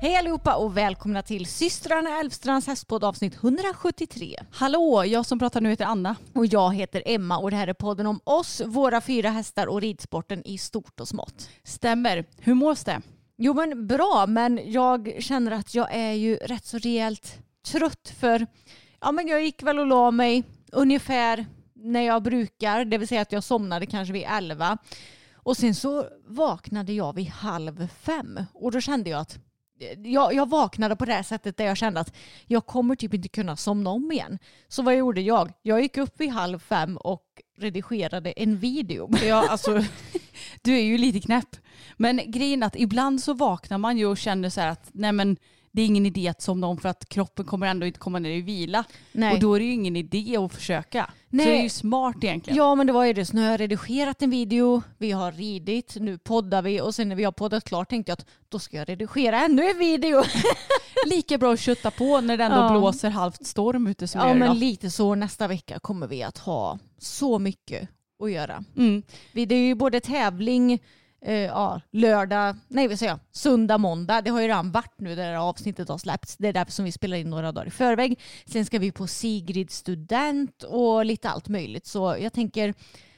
Hej allihopa och välkomna till systrarna Älvstrands hästpodd avsnitt 173. Hallå, jag som pratar nu heter Anna. Och jag heter Emma och det här är podden om oss, våra fyra hästar och ridsporten i stort och smått. Stämmer. Hur mås det? Jo men bra, men jag känner att jag är ju rätt så rejält trött för ja men jag gick väl och la mig ungefär när jag brukar, det vill säga att jag somnade kanske vid elva. Och sen så vaknade jag vid halv fem och då kände jag att jag, jag vaknade på det här sättet där jag kände att jag kommer typ inte kunna somna om igen. Så vad gjorde jag? Jag gick upp vid halv fem och redigerade en video. Ja, alltså, du är ju lite knäpp. Men grejen är att ibland så vaknar man ju och känner så här att nej men det är ingen idé att somna om för att kroppen kommer ändå inte komma ner i vila. Nej. Och då är det ju ingen idé att försöka. Nej. Så det är ju smart egentligen. Ja men det var ju det. Så nu har jag redigerat en video, vi har ridit, nu poddar vi och sen när vi har poddat klart tänkte jag att då ska jag redigera ännu en video. Lika bra att kötta på när det ändå Ja. blåser halvt storm ute som ja men idag. lite så. Nästa vecka kommer vi att ha så mycket att göra. Mm. Det är ju både tävling, eh, ja, lördag, nej vad säger jag, söndag, måndag. Det har ju redan varit nu där det här avsnittet har släppts. Det är därför som vi spelar in några dagar i förväg. Sen ska vi på Sigrid student och lite allt möjligt. Så jag tänker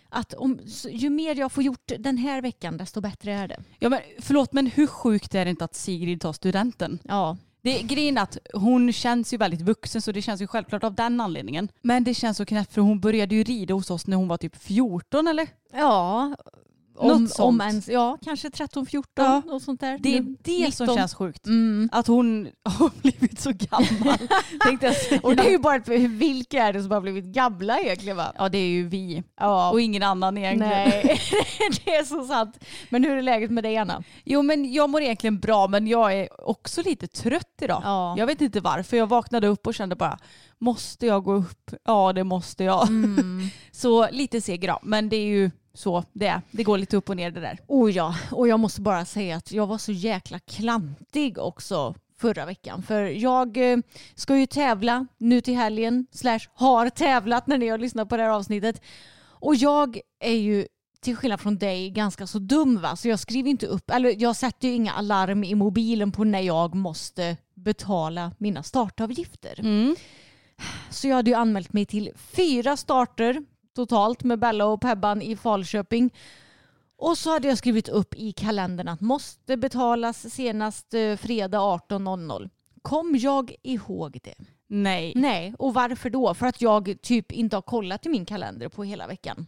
att om, ju mer jag får gjort den här veckan desto bättre är det. Ja, men förlåt men hur sjukt är det inte att Sigrid tar studenten? Ja, Det, grejen är att hon känns ju väldigt vuxen så det känns ju självklart av den anledningen. Men det känns så knäppt för hon började ju rida hos oss när hon var typ 14 eller? ja Något om, sånt. om ens, ja kanske 13-14 Ja. och sånt där. Det är Nu, det som 19. känns sjukt. Mm. Att hon har blivit så gammal. Och det är ju bara ett, vilka är det som har blivit gamla egentligen va? Ja det är ju vi. Ja. Och ingen annan egentligen. Nej, det är så sant. Men hur är läget med dig Anna? Jo men jag mår egentligen bra men jag är också lite trött idag. Ja. Jag vet inte varför. Jag vaknade upp och kände bara måste jag gå upp? Ja det måste jag. Mm. Så lite seg idag. Men det är ju så det är. Det går lite upp och ner det där. Oh ja, och jag måste bara säga att jag var så jäkla klantig också förra veckan. För jag eh, ska ju tävla nu till helgen, slash har tävlat när ni har lyssnat på det här avsnittet. Och jag är ju till skillnad från dig ganska så dum va? Så jag skriver inte upp, eller jag sätter ju inga alarm i mobilen på när jag måste betala mina startavgifter. Så jag hade ju anmält mig till fyra starter totalt med Bella och Pebban i Falköping. Och så hade jag skrivit upp i kalendern att måste betalas senast eh, fredag 18.00. Kom jag ihåg det? Nej. Nej, och varför då? För att jag typ inte har kollat i min kalender på hela veckan.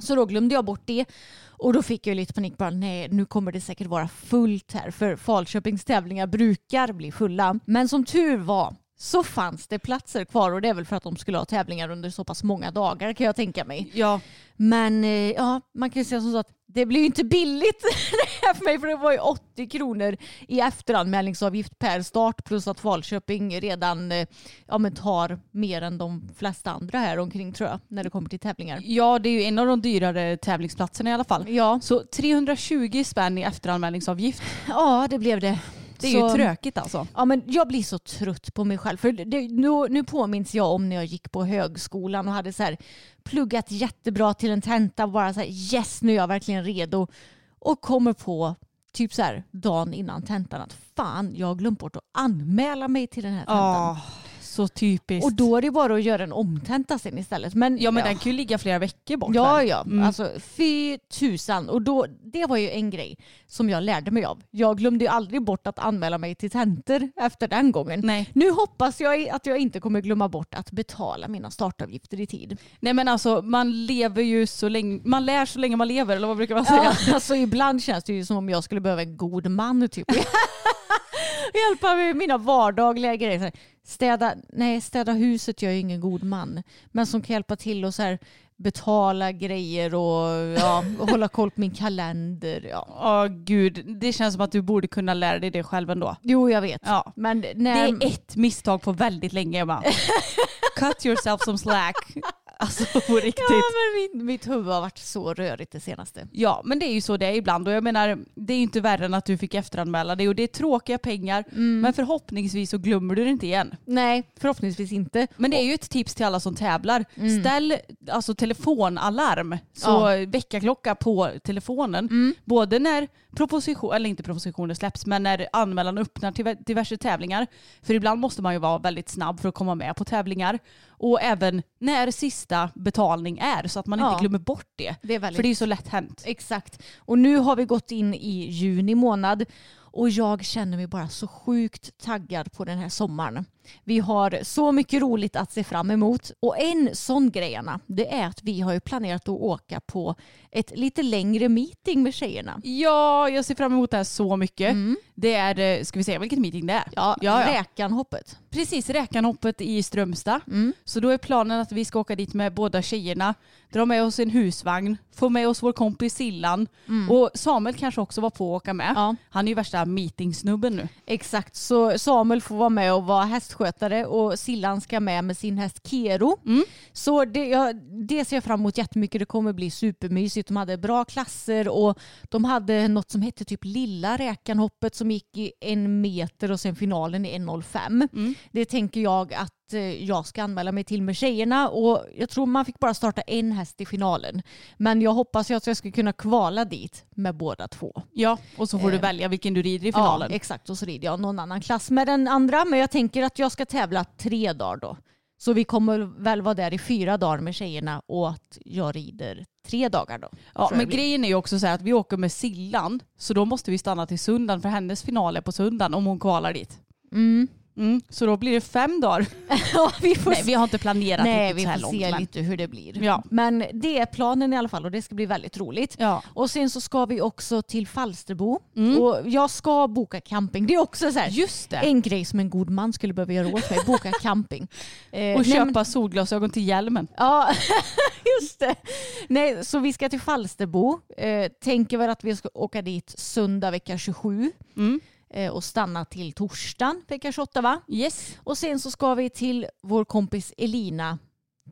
Så då glömde jag bort det och då fick jag lite panik. Bara, nej, nu kommer det säkert vara fullt här för Falköpings tävlingar brukar bli fulla. Men som tur var så fanns det platser kvar och det är väl för att de skulle ha tävlingar under så pass många dagar kan jag tänka mig. Ja. Men eh, ja, man kan ju säga som så att det blir ju inte billigt det här för mig för det var ju 80 kronor i efteranmälningsavgift per start plus att Falköping redan eh, ja, men tar mer än de flesta andra här omkring tror jag när det kommer till tävlingar. ja, det är ju en av de dyrare tävlingsplatserna i alla fall. Ja, Så 320 spänn i efteranmälningsavgift. ja det blev det. Det är Så- ju tråkigt alltså. Ja, men jag blir så trött på mig själv. För det, nu, nu påminns jag om när jag gick på högskolan och hade så här, pluggat jättebra till en tenta och bara så här, yes nu är jag verkligen redo. Och kommer på typ så här dagen innan tentan att fan jag har glömt bort att anmäla mig till den här tentan. Ja, så typiskt. Och då är det bara att göra en omtenta sen istället. Men, ja men den kan ju ligga flera veckor bort. Ja, ja. Mm. Alltså fy tusan. Och då, det var ju en grej som jag lärde mig av. Jag glömde ju aldrig bort att anmäla mig till tentor efter den gången. Nej. Nu hoppas jag att jag inte kommer glömma bort att betala mina startavgifter i tid. Nej men alltså man lever ju så länge, man lär så länge man lever eller vad brukar man säga? Ja, alltså ibland känns det ju som om jag skulle behöva en god man typ. Hjälpa mig med mina vardagliga grejer. Städa, nej, städa huset gör ju ingen god man. Men som kan hjälpa till och så här, betala grejer och ja, hålla koll på min kalender. Ja. Åh gud, det känns som att du borde kunna lära dig det själv ändå. Jo, jag vet. Ja. Men Det när... är ett misstag på väldigt länge Emma. Cut yourself some slack. Alltså på riktigt. Ja, men min, mitt huvud har varit så rörigt det senaste. Ja, men det är ju så det är ibland och jag menar det är ju inte värre än att du fick efteranmäla det och det är tråkiga pengar men förhoppningsvis så glömmer du det inte igen. Nej, förhoppningsvis inte. Men det är ju ett tips till alla som tävlar. Ställ alltså telefonalarm, så väckarklocka på telefonen. Både när proposition, eller inte propositioner släpps, men när anmälan öppnar till diverse tävlingar. För ibland måste man ju vara väldigt snabb för att komma med på tävlingar. Och även när sista betalning är så att man Ja. inte glömmer bort det. Det väldigt För det är så lätt hänt. Exakt. Och nu har vi gått in i juni månad och jag känner mig bara så sjukt taggad på den här sommaren. Vi har så mycket roligt att se fram emot och en sån grej Anna, det är att vi har ju planerat att åka på ett lite längre meeting med tjejerna. Ja, jag ser fram emot det här så mycket. Det är, eh, ska vi se vilket meeting det är? Ja, ja, ja. Räkanhoppet. Precis, Räkanhoppet i Strömstad. Så då är planen att vi ska åka dit med båda tjejerna, dra med oss en husvagn, få med oss vår kompis Sillan och Samuel kanske också var på att åka med. Ja. Han är ju värsta meetingsnubben nu. Exakt, så Samuel får vara med och vara hästskötare och Sillan ska med med sin häst Kero. Så det, ja, det ser jag fram emot jättemycket. Det kommer bli supermysigt. De hade bra klasser och de hade något som hette typ Lilla räkanhoppet som gick i en meter och sen finalen i 1.05. Det tänker jag att eh, jag ska anmäla mig till med tjejerna och jag tror man fick bara starta en häst i finalen. Men jag hoppas ju att jag ska kunna kvala dit med båda två. Ja, och så får du Eh, välja vilken du rider i finalen. Ja, exakt. Och så rider jag någon annan klass med den andra. Men jag tänker att jag ska tävla tre dagar då. Så vi kommer väl vara där i fyra dagar med tjejerna och att jag rider tre dagar då. Ja, men grejen är ju också så här att vi åker med Sillan så då måste vi stanna till söndagen för hennes final är på söndagen om hon kvalar dit. Mm. Mm, så då blir det fem dagar. ja, vi får Nej, vi har inte planerat Nej, riktigt vi så här får långt. se men- lite hur det blir. Ja. Men det är planen i alla fall och det ska bli väldigt roligt. Ja. Och sen så ska vi också till Falsterbo och jag ska boka camping. Det är också så här, Mm. Just det. en grej som en god man skulle behöva göra åt mig, boka camping. Eh, Och nej, köpa men- solglasögon till hjälmen. Ja, just det. Nej, så vi ska till Falsterbo. Eh, tänker väl att vi ska åka dit söndag vecka 27 Mm. Eh, och stanna till torsdagen vecka 28 va? Yes. Och sen så ska vi till vår kompis Elina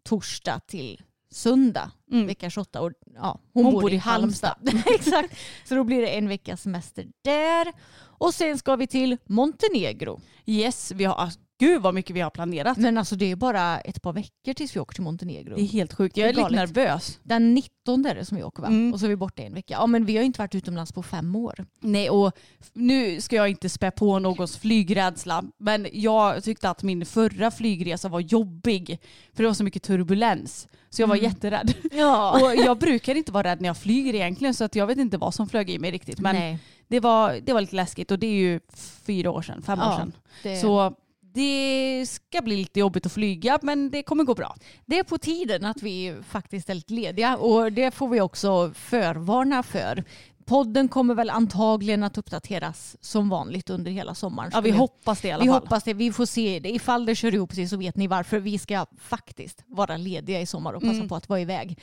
torsdag till söndag Mm. vecka 28. Och, ja, hon, bor, i Halmstad. Exakt. Så då blir det en veckas semester där. Och sen ska vi till Montenegro. Yes, vi har, gud vad mycket vi har planerat. Men alltså det är bara ett par veckor tills vi åker till Montenegro. Det är helt sjukt. Jag är är lite nervös. Den 19 är det som vi åker va? Mm. Och så är vi borta en vecka. Ja men vi har ju inte varit utomlands på fem år. Nej, och nu ska jag inte spä på någons flygrädsla, men jag tyckte att min förra flygresa var jobbig. För det var så mycket turbulens. Så jag var jätterädd. Ja. Och jag brukar inte vara rädd när jag flyger egentligen, så att jag vet inte vad som flög i mig riktigt. Men Nej. det var, det var lite läskigt och det är ju fyra år sedan, fem år Ja, sedan. Det, Så det ska bli lite jobbigt att flyga, men det kommer gå bra. det är på tiden att vi faktiskt är lite lediga och det får vi också förvarna för. Podden kommer väl antagligen att uppdateras som vanligt under hela sommaren. Ja, vi hoppas det i alla vi fall. hoppas det. Vi får se. det. Ifall det kör ihop sig så vet ni varför. Vi ska faktiskt vara lediga i sommar och passa Mm. på att vara iväg.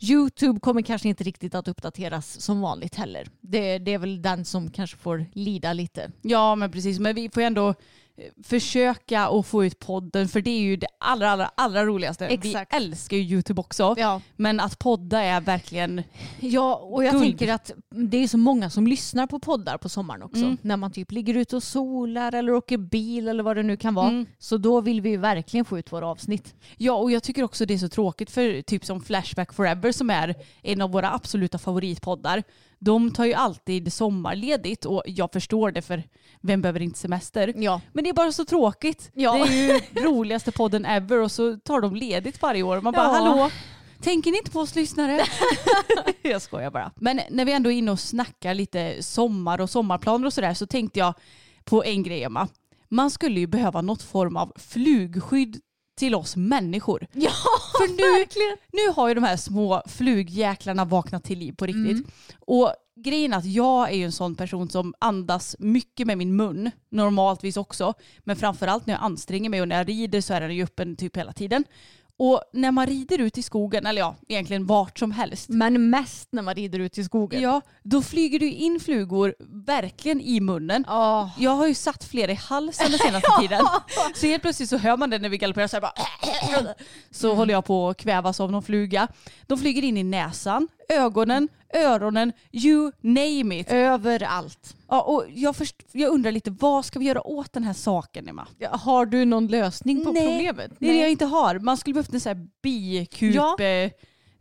Youtube kommer kanske inte riktigt att uppdateras som vanligt heller. Det, det är väl den som kanske får lida lite. Ja men precis, men vi får ändå försöka att få ut podden för det är ju det allra, allra, allra roligaste. Exakt. Vi älskar ju YouTube också. Ja. Men att podda är verkligen, Ja, och jag Guld. tänker att det är så många som lyssnar på poddar på sommaren också. Mm. När man typ ligger ute och solar eller åker bil eller vad det nu kan vara. Mm. Så då vill vi ju verkligen få ut våra avsnitt. ja och jag tycker också det är så tråkigt för typ som Flashback Forever som är en av våra absoluta favoritpoddar. De tar ju alltid sommarledigt och jag förstår det för vem behöver inte semester? Ja. Men det är bara så tråkigt. Ja. Det är ju roligaste podden ever och så tar de ledigt varje år. Man bara Ja. hallå, tänker ni inte på oss lyssnare? jag skojar bara. Men när vi ändå är inne och snackar lite sommar och sommarplaner och sådär så tänkte jag på en grej Emma. Man skulle ju behöva något form av flugskydd till oss människor. Ja, För nu, verkligen. nu har ju de här små flugjäklarna vaknat till liv på riktigt. Mm. Och grejen är att jag är ju en sån person som andas mycket med min mun, normaltvis också. Men framförallt när jag anstränger mig och när jag rider så är den ju öppen typ hela tiden. Och när man rider ut i skogen, eller ja, egentligen vart som helst. Men mest när man rider ut i skogen. Ja, då flyger du in flugor verkligen i munnen. Ja. Jag har ju satt flera i halsen den senaste tiden. Så helt plötsligt så hör man det när vi galopperar så här bara Så håller jag på att kvävas av någon fluga. De flyger in i näsan, ögonen, öronen, you name it. Överallt. Ja, och jag, först, jag undrar lite, vad ska vi göra åt den här saken Emma? Ja, Har du någon lösning på Nej, problemet? Det är det jag inte har. Man skulle behövt en sån här bikup Ja.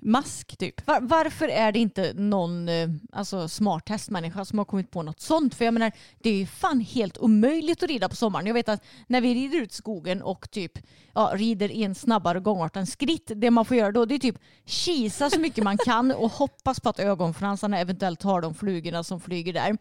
Mask typ. Var, varför är det inte någon eh, alltså, smart hästmänniska som har kommit på något sånt? För jag menar, det är ju fan helt omöjligt att rida på sommaren. Jag vet att när vi rider ut skogen och typ ja, rider i en snabbare gångart än skritt, det man får göra då det är typ kisa så mycket man kan och hoppas på att ögonfransarna eventuellt tar de flugorna som flyger där.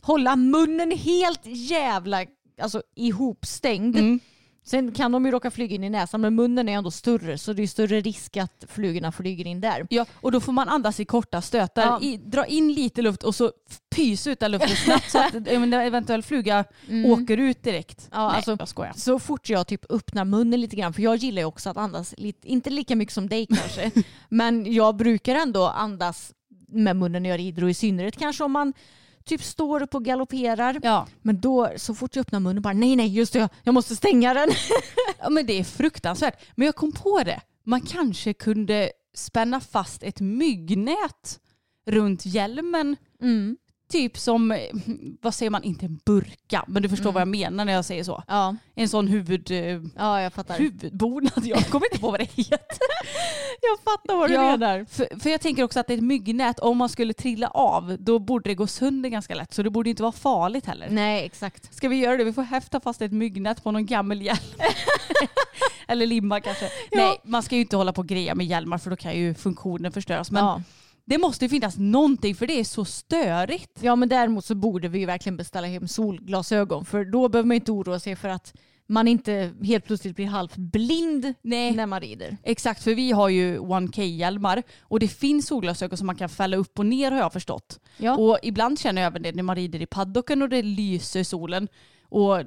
Hålla munnen helt jävla alltså, ihopstängd. Mm. Sen kan de ju råka flyga in i näsan men munnen är ändå större så det är större risk att flugorna flyger in där. Ja, och då får man andas i korta stötar. Ja. I, dra in lite luft och så pys ut den luften snabbt så att en eventuell fluga åker ut direkt. Ja, Nej, alltså- jag skojar. Så fort jag typ öppnar munnen lite grann, för jag gillar ju också att andas, lite, inte lika mycket som dig kanske, men jag brukar ändå andas med munnen när jag rider och i synnerhet kanske om man typ står upp och galopperar. Ja. Men då så fort jag öppnar munnen bara nej nej just det jag måste stänga den. ja, men det är fruktansvärt. Men jag kom på det. Man kanske kunde spänna fast ett myggnät runt hjälmen. Mm. Typ som, vad säger man, inte en burka, men du förstår vad jag menar när jag säger så. Ja, En sån huvud, eh, ja jag fattar. huvudbonad, jag kommer inte på vad det heter. Jag fattar vad du Ja, menar. För, för jag tänker också att ett myggnät, om man skulle trilla av, då borde det gå sönder ganska lätt. Så det borde inte vara farligt heller. Nej exakt. Ska vi göra det? Vi får häfta fast ett myggnät på någon gammal hjälm. Eller limma kanske. Nej, man ska ju inte hålla på och greja med hjälmar för då kan ju funktionen förstöras. Men ja. Det måste ju finnas någonting för det är så störigt. ja men däremot så borde vi ju verkligen beställa hem solglasögon för då behöver man inte oroa sig för att man inte helt plötsligt blir halvt blind Nej. när man rider. Exakt, för vi har ju 1K-hjälmar och det finns solglasögon som man kan fälla upp och ner har jag förstått. Ja. Och ibland känner jag även det när man rider i paddocken och det lyser solen. Och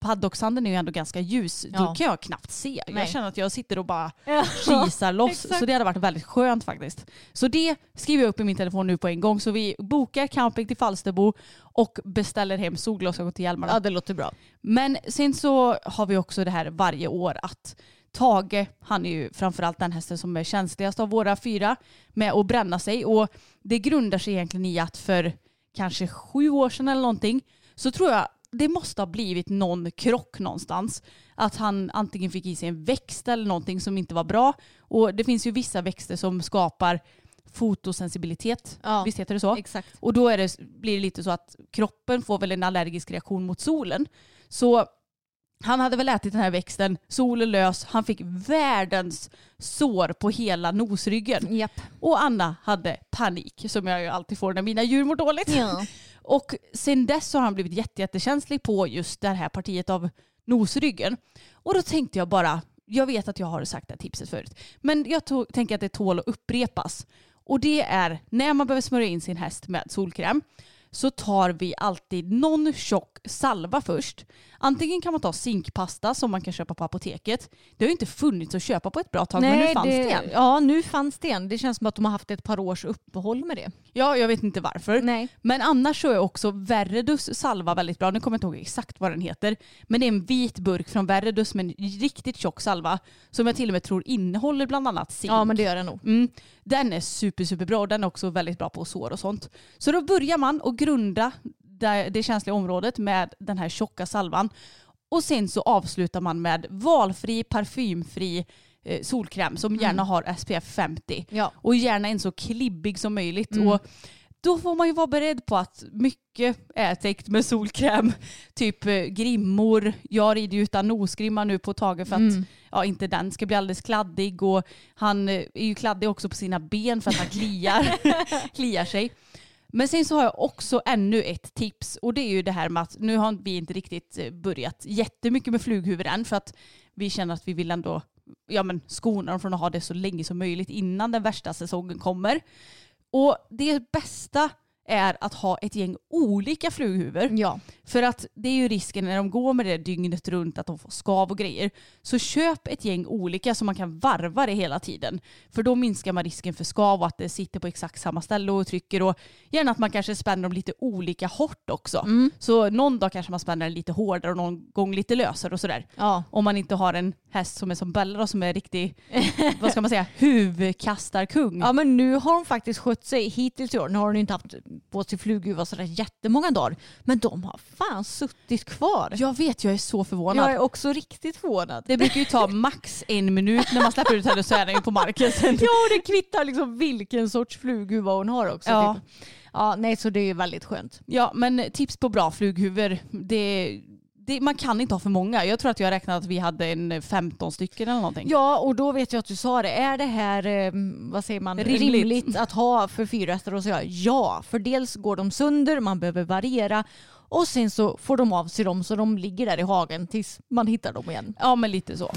paddocksanden är ju ändå ganska ljus. Då Ja. kan jag knappt se. Nej. Jag känner att jag sitter och bara Ja. kisar loss. Så det hade varit väldigt skönt faktiskt. Så det skriver jag upp i min telefon nu på en gång. Så vi bokar camping till Falsterbo och beställer hem solglasögon till hjälmarna. Ja det låter bra. Men sen så har vi också det här varje år att Tage, han är ju framförallt den hästen som är känsligast av våra fyra med att bränna sig. Och det grundar sig egentligen i att för kanske sju år sedan eller någonting så tror jag det måste ha blivit någon krock någonstans. Att han antingen fick i sig en växt eller någonting som inte var bra. Och det finns ju vissa växter som skapar fotosensibilitet. Ja. Visst heter det så? Exakt. Och då det, blir det lite så att kroppen får väl en allergisk reaktion mot solen. Så han hade väl ätit den här växten, solen lös, han fick världens sår på hela nosryggen. Japp. Och Anna hade panik, som jag ju alltid får när mina djur mår dåligt. Ja. Och sen dess har han blivit jätte, jättekänslig på just det här partiet av nosryggen. Och då tänkte jag bara, jag vet att jag har sagt det här tipset förut, men jag tänker att det tål att upprepas. Och det är när man behöver smörja in sin häst med solkräm så tar vi alltid någon tjock salva först. Antingen kan man ta zinkpasta som man kan köpa på apoteket. Det har ju inte funnits att köpa på ett bra tag men nu fanns det, igen. Ja, nu fanns det igen. Det känns som att de har haft ett par års uppehåll med det. Ja, jag vet inte varför. Nej. Men annars så är också Verredus salva väldigt bra. Nu kommer jag inte ihåg exakt vad den heter. Men det är en vit burk från Verredus med en riktigt tjock salva som jag till och med tror innehåller bland annat zink. Ja, men det gör den nog. Mm, den är super, super bra och den är också väldigt bra på sår och sånt. Så då börjar man att grunda det, känsliga området med den här tjocka salvan. Och sen så avslutar man med valfri, parfymfri eh, solkräm som gärna har SPF 50. Ja. Och gärna en så klibbig som möjligt. Mm. Och då får man ju vara beredd på att mycket är täckt med solkräm. Typ eh, grimmor. Jag rider ju utan nosgrimma nu på Tage för att Mm. ja, inte den ska bli alldeles kladdig. Och han eh, är ju kladdig också på sina ben för att han kliar, kliar sig. Men sen så har jag också ännu ett tips och det är ju det här med att nu har vi inte riktigt eh, börjat jättemycket med flughuvud än för att vi känner att vi vill ändå ja, men skona dem från att ha det så länge som möjligt innan den värsta säsongen kommer. Och det bästa är att ha ett gäng olika flughuvor. Ja. För att det är ju risken när de går med det dygnet runt att de får skav och grejer. Så köp ett gäng olika så man kan varva det hela tiden. För då minskar man risken för skav och att det sitter på exakt samma ställe och trycker. Och gärna att man kanske spänner dem lite olika hårt också. Mm. Så någon dag kanske man spänner den lite hårdare och någon gång lite lösare och sådär. Ja. Om man inte har en häst som är som Bella då, som är riktig, vad ska man säga, huvudkastarkung. ja, men nu har de faktiskt skött sig hittills i år. Nu har de inte haft på sig flughuva sådär jättemånga dagar. Men de har fan suttit kvar. Jag vet, jag är så förvånad. Jag är också riktigt förvånad. Det brukar ju ta max en minut när man släpper ut henne så är den ju på marken sen. Ja, och det kvittar liksom vilken sorts flughuva hon har också. Ja. Typ. ja, nej så det är väldigt skönt. Ja, men tips på bra flughuvor. Det, det, man kan inte ha för många. Jag tror att jag räknade att vi hade en 15 stycken eller någonting. Ja, och då vet jag att du sa det. Är det här, eh, vad säger man, Rimligt. rimligt, att ha för fyra hästar? Och så jag ja, för dels går de sönder, man behöver variera och sen så får de av sig dem så de ligger där i hagen tills man hittar dem igen. Ja, men lite så.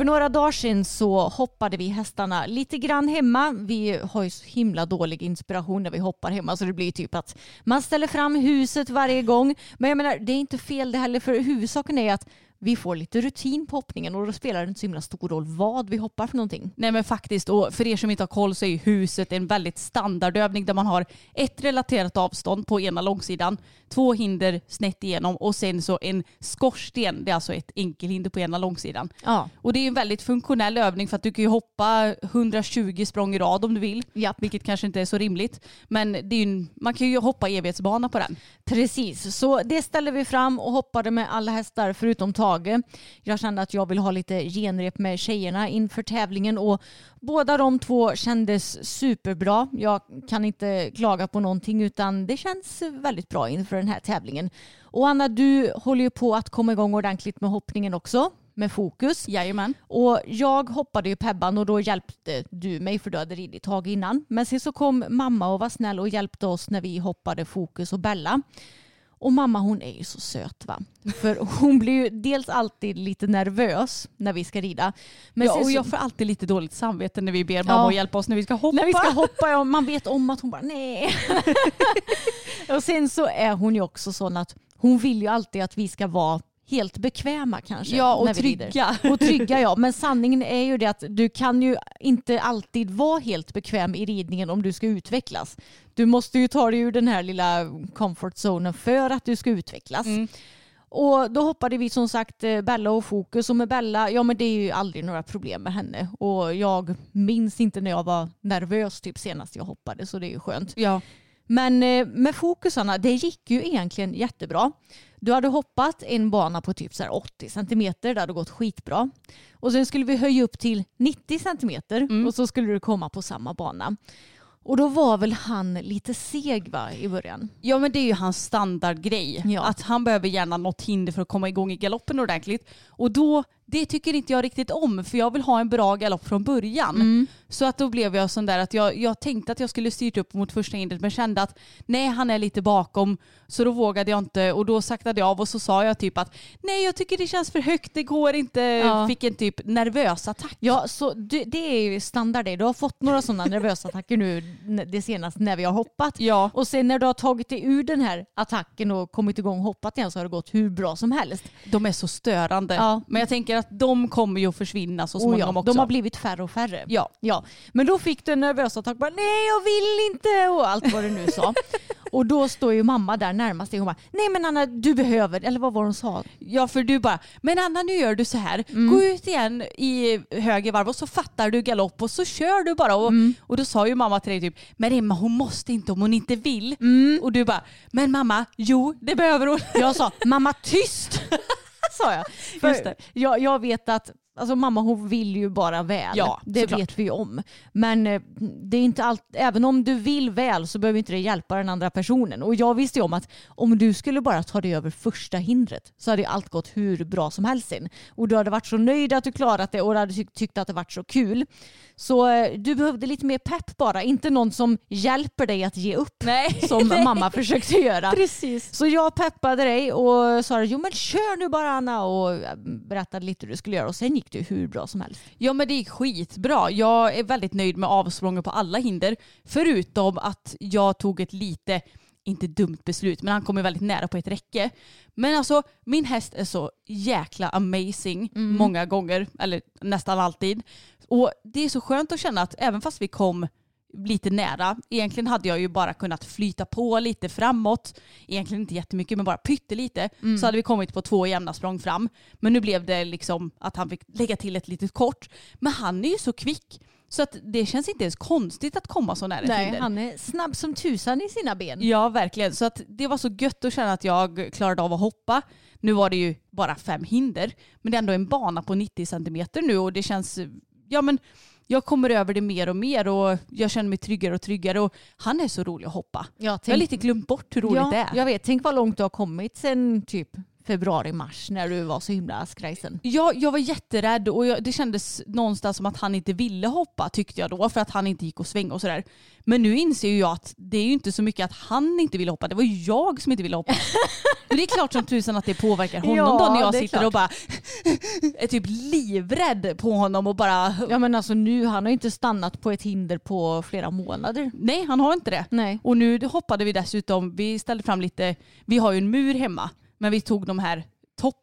För några dagar sedan så hoppade vi hästarna lite grann hemma. Vi har ju så himla dålig inspiration när vi hoppar hemma så det blir typ att man ställer fram huset varje gång. Men jag menar det är inte fel det heller för huvudsaken är att vi får lite rutin på hoppningen och då spelar det inte så himla stor roll vad vi hoppar för någonting. Nej men faktiskt, och för er som inte har koll så är ju huset en väldigt standardövning där man har ett relaterat avstånd på ena långsidan, två hinder snett igenom och sen så en skorsten, det är alltså ett enkelhinder på ena långsidan. Ja. Och det är en väldigt funktionell övning för att du kan ju hoppa 120 språng i rad om du vill. Japp. Vilket kanske inte är så rimligt. Men det är en, man kan ju hoppa evighetsbana på den. Precis, så det ställde vi fram och hoppade med alla hästar förutom Tage. Jag kände att jag ville ha lite genrep med tjejerna inför tävlingen och båda de två kändes superbra. Jag kan inte klaga på någonting utan det känns väldigt bra inför den här tävlingen. Och Anna, du håller ju på att komma igång ordentligt med hoppningen också med fokus. Jajamän. Och jag hoppade ju Pebban och då hjälpte du mig för du hade ridit tag innan. Men sen så kom mamma och var snäll och hjälpte oss när vi hoppade Fokus och Bella. Och mamma hon är ju så söt va. För hon blir ju dels alltid lite nervös när vi ska rida. Men ja, och så- jag får alltid lite dåligt samvete när vi ber mamma Ja. att hjälpa oss när vi ska hoppa. när vi ska hoppa, ja, man vet om att hon bara nej. och sen så är hon ju också sån att hon vill ju alltid att vi ska vara helt bekväma kanske. Ja, och trygga. Och trygga ja. Men sanningen är ju det att du kan ju inte alltid vara helt bekväm i ridningen om du ska utvecklas. Du måste ju ta dig ur den här lilla comfort zonen för att du ska utvecklas. Mm. Och då hoppade vi som sagt eh, Bella och Fokus och med Bella, ja men det är ju aldrig några problem med henne. Och jag minns inte när jag var nervös typ senast jag hoppade så det är ju skönt. Ja. Men eh, med fokusarna, det gick ju egentligen jättebra. Du hade hoppat en bana på typ så här 80 centimeter, det hade gått skitbra. Och sen skulle vi höja upp till 90 centimeter Mm. och så skulle du komma på samma bana. Och då var väl han lite seg va, i början? Ja men det är ju hans standardgrej. Ja. Att han behöver gärna något hinder för att komma igång i galoppen ordentligt. Och då det tycker inte jag riktigt om för jag vill ha en bra galopp från början. Mm. Så att då blev jag sån där att jag, jag tänkte att jag skulle styrt upp mot första hindret men kände att nej han är lite bakom så då vågade jag inte och då saktade jag av och så sa jag typ att nej jag tycker det känns för högt, det går inte. Ja. Fick en typ nervös attack. Ja, så det, det är ju standard det. Du har fått några sådana nervösa attacker nu det senaste när vi har hoppat. Ja. Och sen när du har tagit dig ur den här attacken och kommit igång och hoppat igen så har det gått hur bra som helst. De är så störande. Ja. Men jag tänker att de kommer ju att försvinna så småningom ja, också. de har blivit färre och färre. Ja. ja. Men då fick du en nervös attack. Bara, Nej jag vill inte och allt vad du nu sa. och då står ju mamma där närmast dig och hon bara Nej men Anna du behöver, eller vad var hon sa? Ja för du bara, men Anna nu gör du så här, Mm. gå ut igen i höger varv och så fattar du galopp och så kör du bara. Och, Mm. och då sa ju mamma till dig typ, men Emma hon måste inte om hon inte vill. Mm. Och du bara, men mamma, jo det behöver hon. Jag sa mamma tyst! sa jag. Just det. Jag, jag vet att alltså, mamma hon vill ju bara väl. Ja, det såklart. vet vi om. Men eh, det är inte allt, även om du vill väl så behöver inte det hjälpa den andra personen. Och jag visste ju om att om du skulle bara ta dig över första hindret så hade ju allt gått hur bra som helst sen. Och du hade varit så nöjd att du klarat det och du hade tyckt, att det varit så kul. Så eh, du behövde lite mer pepp bara, inte någon som hjälper dig att ge upp. Nej. Som mamma försökte göra. Precis. Så jag peppade dig och sa jo men kör nu bara Anna och berättade lite hur du skulle göra och sen gick det hur bra som helst. Ja men det gick skitbra. Jag är väldigt nöjd med avsprånget på alla hinder. Förutom att jag tog ett lite, inte dumt beslut, men han kom ju väldigt nära på ett räcke. Men alltså min häst är så jäkla amazing många gånger, eller nästan alltid. Och det är så skönt att känna att även fast vi kom lite nära. Egentligen hade jag ju bara kunnat flyta på lite framåt. Egentligen inte jättemycket men bara pyttelite. Så hade vi kommit på två jämna språng fram. Men nu blev det liksom att han fick lägga till ett litet kort. Men han är ju så kvick. Så att det känns inte ens konstigt att komma så nära Nej, hinder. han är snabb som tusan i sina ben. Ja, verkligen. Så att det var så gött att känna att jag klarade av att hoppa. Nu var det ju bara fem hinder, men det är ändå en bana på 90 centimeter nu och det känns, ja men jag kommer över det mer och mer och jag känner mig tryggare och tryggare och han är så rolig att hoppa. Ja, Jag har tänk, lite glömt bort hur roligt ja, det är. Jag vet, tänk vad långt du har kommit sen typ februari, mars när du var så himla skrajsen. Jag, jag var jätterädd och jag, det kändes någonstans som att han inte ville hoppa tyckte jag då för att han inte gick och svänga och sådär. Men nu inser ju jag att det är ju inte så mycket att han inte ville hoppa, det var ju jag som inte ville hoppa. Det är klart som tusan att det påverkar honom Ja, då när jag sitter klart. och bara är typ livrädd på honom och bara Ja men alltså nu, han har inte stannat på ett hinder på flera månader. nej han har inte det. Nej. Och nu hoppade vi dessutom, vi ställde fram lite, vi har ju en mur hemma men vi tog de här topp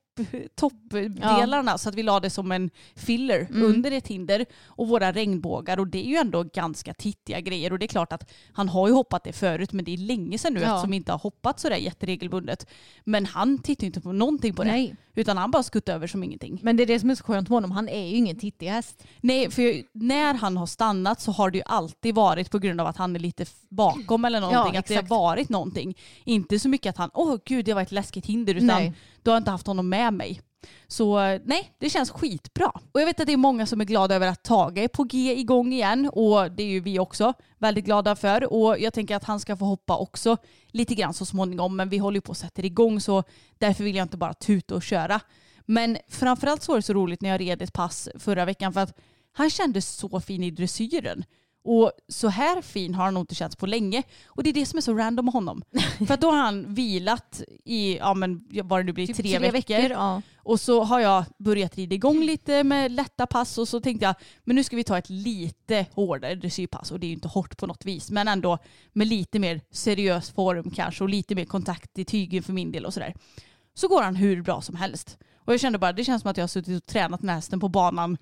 toppdelarna så att vi la det som en filler Mm. under ett hinder och våra regnbågar och det är ju ändå ganska tittiga grejer och det är klart att han har ju hoppat det förut men det är länge sedan nu Ja. eftersom vi inte har hoppat sådär jätteregelbundet. Men han tittar ju inte på någonting på det Nej. Utan han bara skuttade över som ingenting. Men det är det som är så skönt med honom, han är ju ingen tittig häst. Nej, för när han har stannat så har det ju alltid varit på grund av att han är lite bakom eller någonting. Ja, att det har varit någonting. Inte så mycket att han, åh gud det var ett läskigt hinder, utan Nej. då har inte haft honom med mig. Så nej, det känns skitbra. Och jag vet att det är många som är glada över att Tage är på G igång igen och det är ju vi också väldigt glada för. Och jag tänker att han ska få hoppa också lite grann så småningom men vi håller ju på att sätta igång så därför vill jag inte bara tuta och köra. Men framförallt så var det så roligt när jag red ett pass förra veckan för att han kändes så fin i dressyren. Och så här fin har han nog inte känts på länge. Och det är det som är så random med honom. För att då har han vilat i, ja men vad det nu blir, Typ tre, veckor. Ja. Och så har jag börjat rida igång lite med lätta pass och så tänkte jag men nu ska vi ta ett lite hårdare dressyrpass och det är ju inte hårt på något vis men ändå med lite mer seriös form kanske och lite mer kontakt i tygen för min del och sådär. Så går han hur bra som helst. Och jag kände bara det känns som att jag har suttit och tränat hästen på banan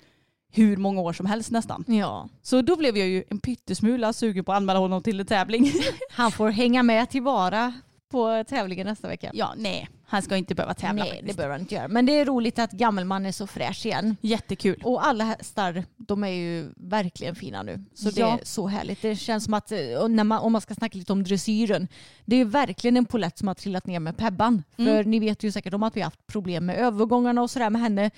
hur många år som helst nästan. ja. Så då blev jag ju en pyttesmula sugen på att anmäla honom till en tävling. Han får hänga med tillvara på tävlingen nästa vecka. ja, nej, han ska inte behöva tävla Nej, faktiskt. det behöver han inte göra. Men det är roligt att gammelman är så fräsch igen. Jättekul. Och alla hästar, de är ju verkligen fina nu. Så det Ja. är så härligt. Det känns som att, eh, man, om man ska snacka lite om dressyren, det är verkligen en polett som har trillat ner med Pebban. För ni vet ju säkert om att vi har haft problem med övergångarna och sådär med henne.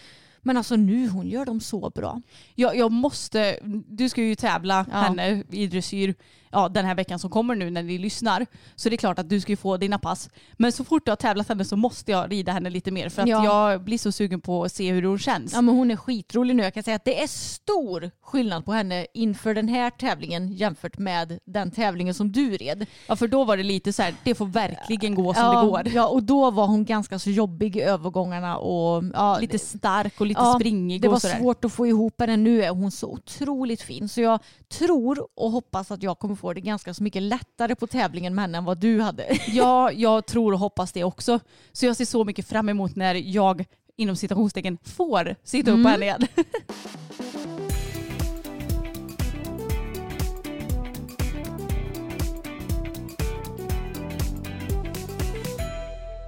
Men alltså nu, hon gör dem så bra. Jag, jag måste, du ska ju tävla Ja. henne i dressyr ja, den här veckan som kommer nu när ni lyssnar. Så det är klart att du ska ju få dina pass. Men så fort jag har tävlat henne så måste jag rida henne lite mer för att Ja. jag blir så sugen på att se hur hon känns. Ja men hon är skitrolig nu. Jag kan säga att det är stor skillnad på henne inför den här tävlingen jämfört med den tävlingen som du red. Ja för då var det lite så här, det får verkligen gå som ja, det går. Ja och då var hon ganska så jobbig i övergångarna och ja, Lite stark och lite ja, springig Det var svårt att få ihop henne. Nu är hon så otroligt fin. Så jag tror och hoppas att jag kommer få det ganska så mycket lättare på tävlingen med henne än vad du hade. Ja, jag tror och hoppas det också. Så jag ser så mycket fram emot när jag inom citationstecken får sitta upp på henne igen.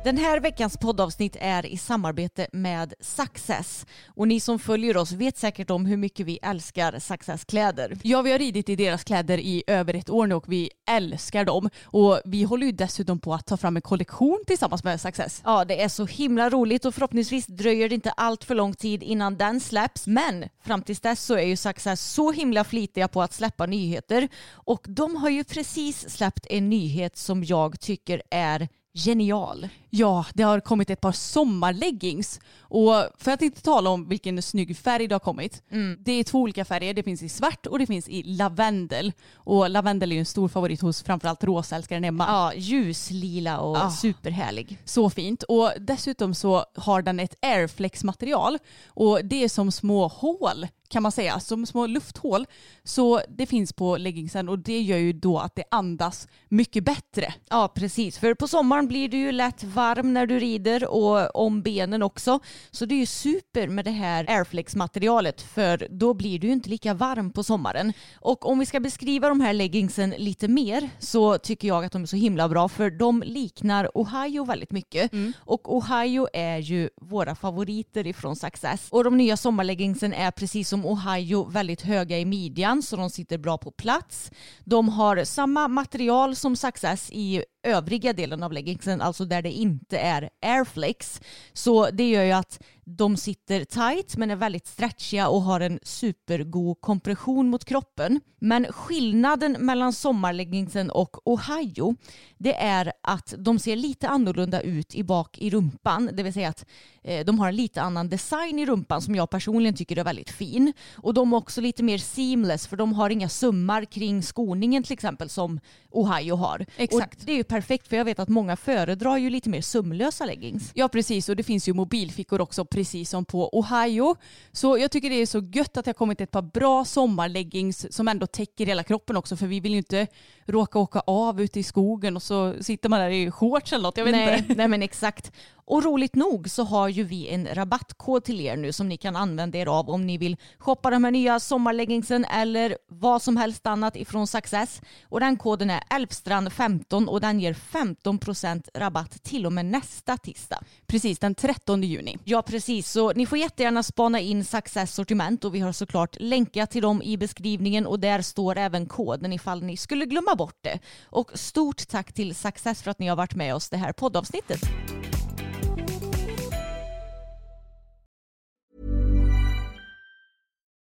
Den här veckans poddavsnitt är i samarbete med Success. Och ni som följer oss vet säkert om hur mycket vi älskar Success-kläder. Ja, vi har ridit i deras kläder i över ett år nu och vi älskar dem. Och vi håller ju dessutom på att ta fram en kollektion tillsammans med Success. Ja, det är så himla roligt och förhoppningsvis dröjer det inte allt för lång tid innan den släpps. Men fram tills dess så är ju Success så himla flitiga på att släppa nyheter. Och de har ju precis släppt en nyhet som jag tycker är genial. Ja, det har kommit ett par sommarleggings. Och för att inte tala om vilken snygg färg det har kommit. Det är två olika färger. Det finns i svart och det finns i lavendel. Och lavendel är ju en stor favorit hos framförallt rosaälskaren Emma. Ja, ljuslila och Ah. superhärlig. Så fint. Och dessutom så har den ett airflex-material. Och det är som små hål kan man säga, som små lufthål. Så det finns på leggingsen och det gör ju då att det andas mycket bättre. Ja, precis. För på sommaren blir du ju lätt varm när du rider och om benen också. Så det är ju super med det här Airflex-materialet för då blir du ju inte lika varm på sommaren. Och om vi ska beskriva de här leggingsen lite mer så tycker jag att de är så himla bra för de liknar Ohio väldigt mycket. Och Ohio är ju våra favoriter ifrån Success. Och de nya sommarleggingsen är precis som Ohio väldigt höga i midjan så de sitter bra på plats. De har samma material som Success i övriga delen av leggingsen, alltså där det inte är airflex. Så det gör ju att de sitter tight men är väldigt stretchiga och har en supergod kompression mot kroppen. Men skillnaden mellan sommarleggingsen och Ohio det är att de ser lite annorlunda ut i bak i rumpan. Det vill säga att eh, de har en lite annan design i rumpan som jag personligen tycker är väldigt fin. Och de är också lite mer seamless för de har inga summar kring skoningen till exempel som Ohio har. Exakt. Och det är ju perfekt för jag vet att många föredrar ju lite mer sömlösa leggings. Ja precis och det finns ju mobilfickor också precis som på Ohio. Så jag tycker det är så gött att det har kommit ett par bra sommarleggings som ändå täcker hela kroppen också för vi vill ju inte råka åka av ute i skogen och så sitter man där i shorts eller något. Jag vet nej, inte. nej men exakt. Och roligt nog så har ju vi en rabattkod till er nu som ni kan använda er av om ni vill shoppa de här nya sommarleggingsen eller vad som helst annat ifrån Success. Och den koden är Elfstrand15 och den ger 15% rabatt till och med nästa tisdag. Precis den 13 juni. Ja precis, så ni får jättegärna spana in Success sortiment och vi har såklart länkat till dem i beskrivningen och där står även koden ifall ni skulle glömma bort det. Och stort tack till Success för att ni har varit med oss det här poddavsnittet.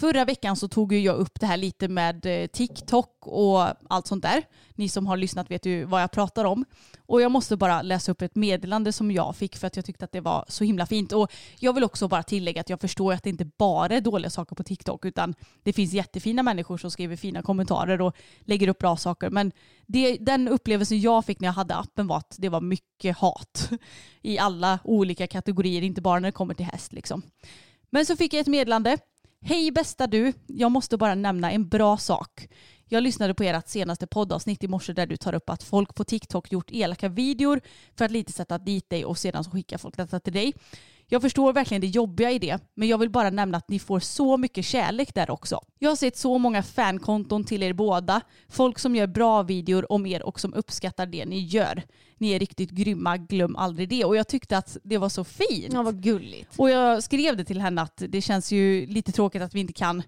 Förra veckan så tog ju jag upp det här lite med eh, TikTok och allt sånt där. Ni som har lyssnat vet ju vad jag pratar om. Och jag måste bara läsa upp ett meddelande som jag fick för att jag tyckte att det var så himla fint. Och jag vill också bara tillägga att jag förstår att det inte bara är dåliga saker på TikTok utan det finns jättefina människor som skriver fina kommentarer och lägger upp bra saker. Men det, den upplevelsen jag fick när jag hade appen var att det var mycket hat i alla olika kategorier, inte bara när det kommer till häst liksom. Men så fick jag ett meddelande. Hej bästa du, jag måste bara nämna en bra sak. Jag lyssnade på ert senaste poddavsnitt i morse där du tar upp att folk på TikTok gjort elaka videor för att lite sätta dit dig och sedan så skickar folk detta till dig. Jag förstår verkligen det jobbiga i det, men jag vill bara nämna att ni får så mycket kärlek där också. Jag har sett så många fankonton till er båda, folk som gör bra videor om er och som uppskattar det ni gör. Ni är riktigt grymma, glöm aldrig det. Och jag tyckte att det var så fint. Ja, vad gulligt. Och jag skrev det till henne att det känns ju lite tråkigt att vi inte kan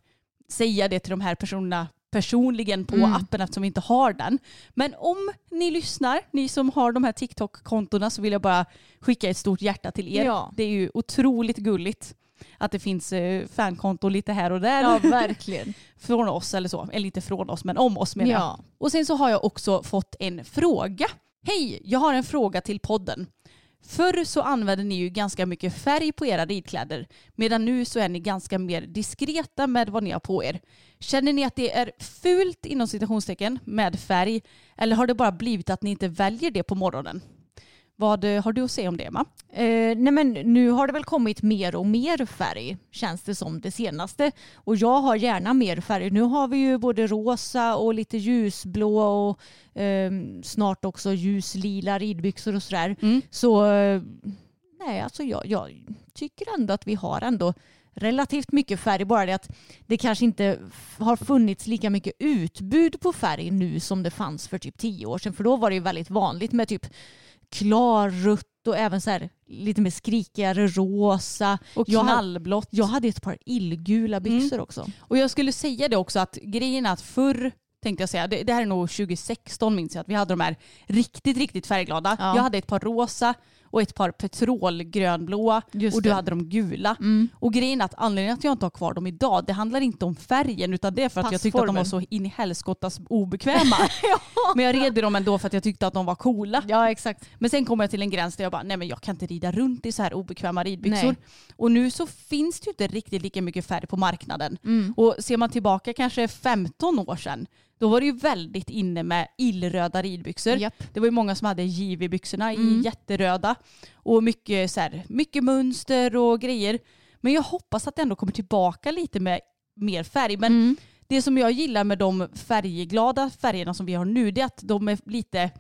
säga det till de här personerna personligen på Mm. appen eftersom vi inte har den. Men om ni lyssnar, ni som har de här TikTok-kontona så vill jag bara skicka ett stort hjärta till er. Ja. Det är ju otroligt gulligt att det finns eh, fankonton lite här och där Ja, verkligen. från oss eller så. Eller inte från oss men om oss menar jag. Ja. Och sen så har jag också fått en fråga. Hej, jag har en fråga till podden. Förr så använde ni ju ganska mycket färg på era ridkläder medan nu så är ni ganska mer diskreta med vad ni har på er. Känner ni att det är fult inom citationstecken med färg eller har det bara blivit att ni inte väljer det på morgonen? Vad eh, har du att säga om det Emma? Eh, nej men nu har det väl kommit mer och mer färg känns det som det senaste. Och jag har gärna mer färg. Nu har vi ju både rosa och lite ljusblå och ehm, snart också ljuslila ridbyxor och sådär. Mm. Så eh, nej, alltså jag, jag tycker ändå att vi har ändå relativt mycket färg. Bara det att det kanske inte har funnits lika mycket utbud på färg nu som det fanns för typ tio år sedan. För då var det ju väldigt vanligt med typ klarrött och även så här lite mer skrikigare rosa. Och Jag knallblått. Jag hade ett par illgula byxor också. Och jag skulle säga det också att grejen är att förr tänkte jag säga, det, det här är nog 2016 minns jag att vi hade de här riktigt, riktigt färgglada. Ja. Jag hade ett par rosa och ett par petrolgrönblåa och du hade de gula. Mm. Och grejen är att anledningen att jag inte har kvar dem idag, det handlar inte om färgen utan det är för att jag tyckte att de var så in i helskottas obekväma. Men jag red i dem ändå för att jag tyckte att de var coola. Ja exakt. Men sen kom jag till en gräns där jag bara, nej men jag kan inte rida runt i så här obekväma ridbyxor. Nej. Och nu så finns det ju inte riktigt lika mycket färg på marknaden. Mm. Och ser man tillbaka kanske 15 år sedan, då var det ju väldigt inne med illröda ridbyxor. Japp. Det var ju många som hade JV-byxorna Mm. i jätteröda. Och mycket, så här, mycket mönster och grejer. Men jag hoppas att det ändå kommer tillbaka lite med mer färg. Men Mm. det som jag gillar med de färgglada färgerna som vi har nu, det är att de är lite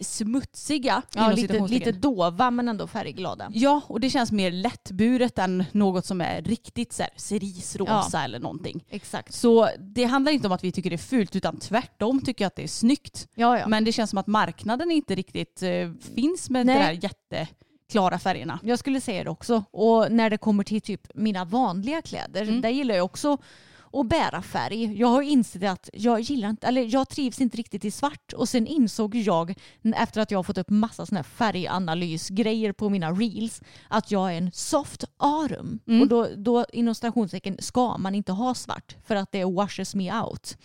smutsiga. Ja, lite, lite dova men ändå färgglada. Ja, och det känns mer lättburet än något som är riktigt så här, cerisrosa eller någonting. Exakt. Så det handlar inte om att vi tycker det är fult utan tvärtom tycker jag att det är snyggt. Ja, ja. Men det känns som att marknaden inte riktigt eh, finns med Nej. de där jätteklara färgerna. Jag skulle säga det också. Och när det kommer till typ mina vanliga kläder, Mm. där gillar jag också att bära färg. Jag har insett att jag gillar inte, eller jag trivs inte riktigt i svart. Och sen insåg jag, efter att jag har fått upp massa såna här färganalysgrejer på mina reels, att jag är en soft autumn. Mm. Och då, då inom stationstecken ska man inte ha svart för att det washes me out.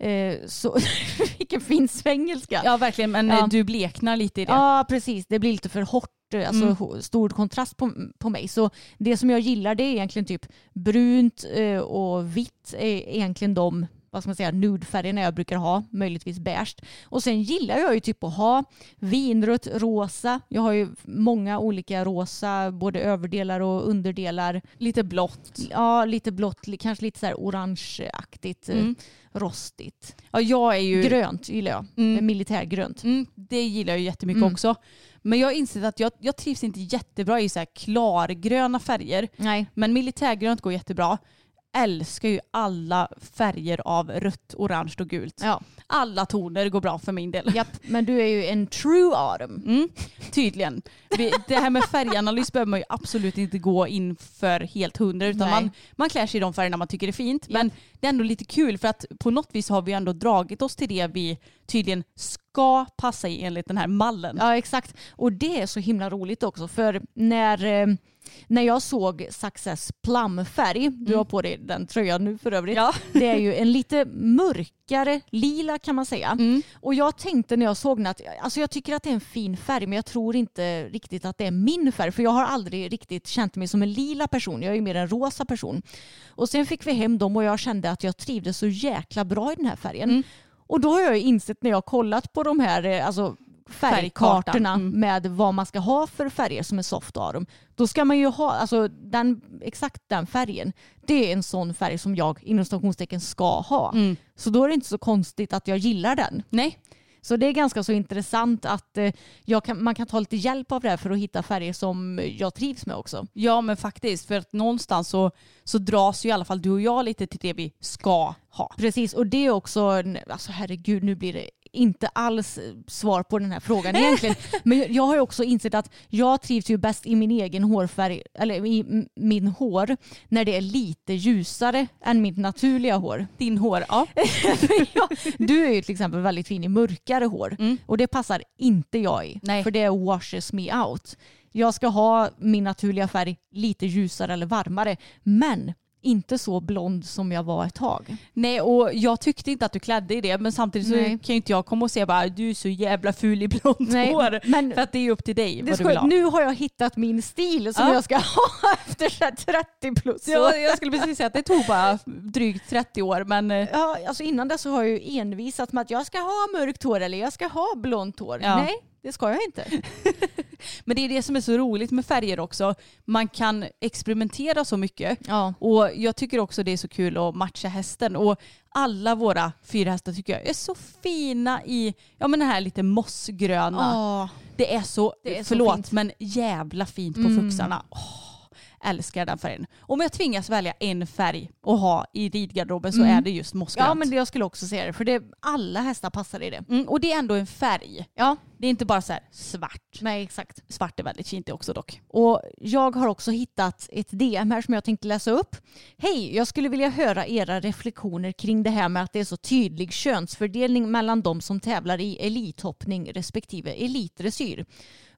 Eh, så vilken fin svengelska. Ja verkligen, men Ja. eh, du bleknar lite i det. Ja, precis. Det blir lite för hårt, eh, alltså Mm. stor kontrast på, på mig. Så det som jag gillar det är egentligen typ brunt eh, och vitt är egentligen de vad ska man säga, nudefärgerna jag brukar ha, möjligtvis beige. Och sen gillar jag ju typ att ha vinrött, rosa. Jag har ju många olika rosa, både överdelar och underdelar. Lite blått. Ja, lite blått, kanske lite så här orangeaktigt, eh, Mm. rostigt. Ja, jag är ju... Grönt gillar jag, Mm. militärgrönt. Mm, det gillar jag jättemycket Mm. också. Men jag har insett att jag, jag trivs inte jättebra i så här klargröna färger. Nej. Men militärgrönt går jättebra. Älskar ju alla färger av rött, orange och gult. Ja. Alla toner går bra för min del. Japp, men du är ju en true autumn. Mm, tydligen. Det här med färganalys behöver man ju absolut inte gå in för helt hundra utan Nej. man, man klär sig i de färgerna man tycker är fint. Men det är ändå lite kul för att på något vis har vi ändå dragit oss till det vi tydligen ska passa i enligt den här mallen. Ja exakt. Och det är så himla roligt också för när, eh, när jag såg Success plumfärg, du har på dig den tröjan nu för övrigt, Ja. det är ju en lite mörkare lila kan man säga. Och jag tänkte när jag såg den att alltså jag tycker att det är en fin färg men jag tror inte riktigt att det är min färg för jag har aldrig riktigt känt mig som en lila person, jag är ju mer en rosa person. Och sen fick vi hem dem och jag kände att jag trivdes så jäkla bra i den här färgen. Och då har jag insett när jag kollat på de här eh, alltså, färgkartorna mm. med vad man ska ha för färger som är soft arum. Då ska man ju ha, alltså den, exakt den färgen, det är en sån färg som jag inom stationstecken ska ha. Mm. Så då är det inte så konstigt att jag gillar den. Nej, Så det är ganska så intressant att eh, jag kan, man kan ta lite hjälp av det här för att hitta färger som jag trivs med också. ja men faktiskt för att någonstans så, så dras ju i alla fall du och jag lite till det vi ska ha. Precis, och det är också, alltså herregud nu blir det inte alls svar på den här frågan egentligen. Men jag- har ju också insett att jag trivs ju bäst i min egen hårfärg, eller i min hår, när det är lite ljusare än mitt naturliga hår. Din hår, ja. du är ju till exempel väldigt fin i mörkare hår och det passar inte jag i. Nej. För det washes me out. Jag ska ha min naturliga färg lite ljusare eller varmare men inte så blond som jag var ett tag. Nej och jag tyckte inte att du klädde i det men samtidigt så Nej. kan ju inte jag komma och säga bara du är så jävla ful i blont Nej, hår. men- för att det är ju upp till dig Det vad du vill ha. nu har jag hittat min stil som Ja. jag ska ha efter så här 30 plus år. Ja, jag skulle precis säga att det tog bara drygt 30 år men eh, Ja, alltså innan dess så har jag ju envisat med att jag ska ha mörkt hår eller jag ska ha blont hår. Ja. Nej, det ska jag inte. Men det är det som är så roligt med färger också. Man kan experimentera så mycket. Ja. Och jag tycker också det är så kul att matcha hästen. Och alla våra fyra hästar tycker jag är så fina i ja, men den här lite mossgröna. Det är så, Det är så förlåt, fint. men jävla fint på Mm. fuxarna. Åh, älskar den färgen. Om jag tvingas välja en färg att ha i ridgarderoben så Mm. är det just mossgrönt. Ja men det, jag skulle också säga det för det, alla hästar passar i det. mm, och det är ändå en färg. Ja, Det är inte bara så här svart. nej exakt. Svart är väldigt fint det också dock. Och jag har också hittat ett DM här som jag tänkte läsa upp. Hej, jag skulle vilja höra era reflektioner kring det här med att det är så tydlig könsfördelning mellan de som tävlar i elithoppning respektive elitdressyr.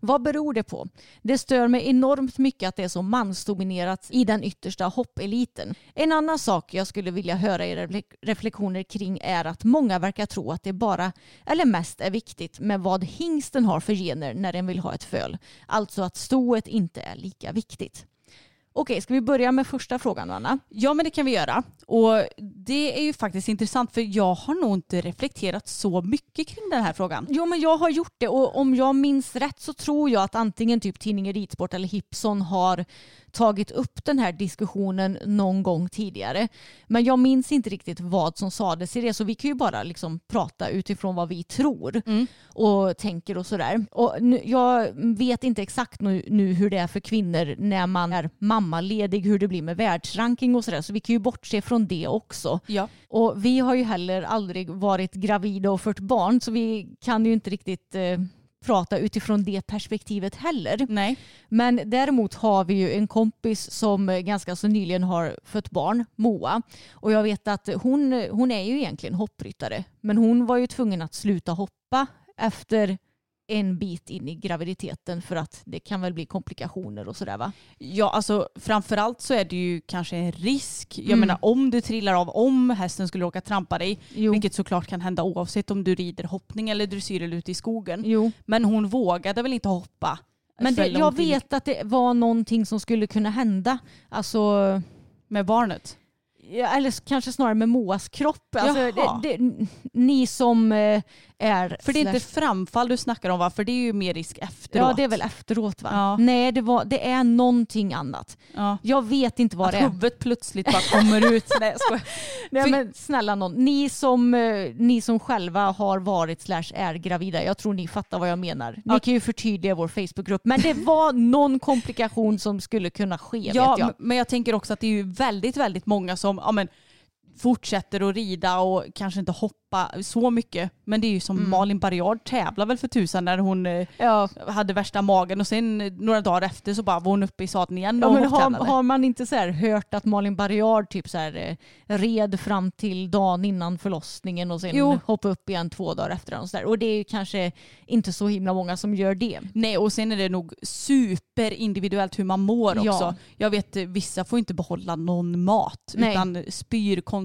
Vad beror det på? Det stör mig enormt mycket att det är så mansdominerat i den yttersta hoppeliten. En annan sak jag skulle vilja höra era reflek- reflektioner kring är att många verkar tro att det bara, eller mest är viktigt med vad hingsten har för gener när den vill ha ett föl. Alltså att stoet inte är lika viktigt. Okej, ska vi börja med första frågan Anna? Ja men det kan vi göra. Och det är ju faktiskt intressant för jag har nog inte reflekterat så mycket kring den här frågan. Jo men jag har gjort det och om jag minns rätt så tror jag att antingen typ tidningen Ridsport eller Hipson har tagit upp den här diskussionen någon gång tidigare. Men jag minns inte riktigt vad som sades i det så vi kan ju bara liksom prata utifrån vad vi tror och tänker och sådär. Och nu, jag vet inte exakt nu, nu hur det är för kvinnor när man är mammaledig, hur det blir med världsranking och sådär så vi kan ju bortse från det också. Ja. Och vi har ju heller aldrig varit gravida och fört barn så vi kan ju inte riktigt eh, prata utifrån det perspektivet heller. Nej. Men däremot har vi ju en kompis som ganska så nyligen har fött barn, Moa. Och jag vet att hon, hon är ju egentligen hoppryttare men hon var ju tvungen att sluta hoppa efter en bit in i graviditeten för att det kan väl bli komplikationer och sådär va? Ja, alltså framförallt så är det ju kanske en risk. Jag Mm. menar om du trillar av, om hästen skulle råka trampa dig, Jo. vilket såklart kan hända oavsett om du rider hoppning eller dressyr eller ute i skogen. Jo. Men hon vågade väl inte hoppa? Men det, jag vet att det var någonting som skulle kunna hända. Alltså Med barnet? Eller kanske snarare med Moas kropp. Alltså, det, det, ni som eh, är... För det är inte framfall du snackar om va? För det är ju mer risk efteråt. Ja, det är väl efteråt va? Ja. Nej, det, var, det är någonting annat. Ja. Jag vet inte vad Att det är. huvudet plötsligt bara kommer ut. Nej, jag. Nej, men snälla någon, ni som, eh, ni som själva har varit slash är gravida, jag tror ni fattar vad jag menar. Ni Ja. kan ju förtydliga vår Facebookgrupp, men det var någon komplikation som skulle kunna ske Ja, vet jag. men jag tänker också att det är ju väldigt, väldigt många som, ja men fortsätter att rida och kanske inte hoppa så mycket. Men det är ju som Mm. Malin Barriard tävlar väl för tusan när hon eh, Ja. hade värsta magen och sen eh, några dagar efter så bara var hon uppe i sadeln igen Ja, och men har, har man inte så hört att Malin Barriard typ så här, eh, red fram till dagen innan förlossningen och sen Jo. hoppade upp igen två dagar efter och, så där. och det är ju kanske inte så himla många som gör det. Nej och sen är det nog superindividuellt hur man mår Ja. också. Jag vet vissa får inte behålla någon mat Nej. utan spyr konstant.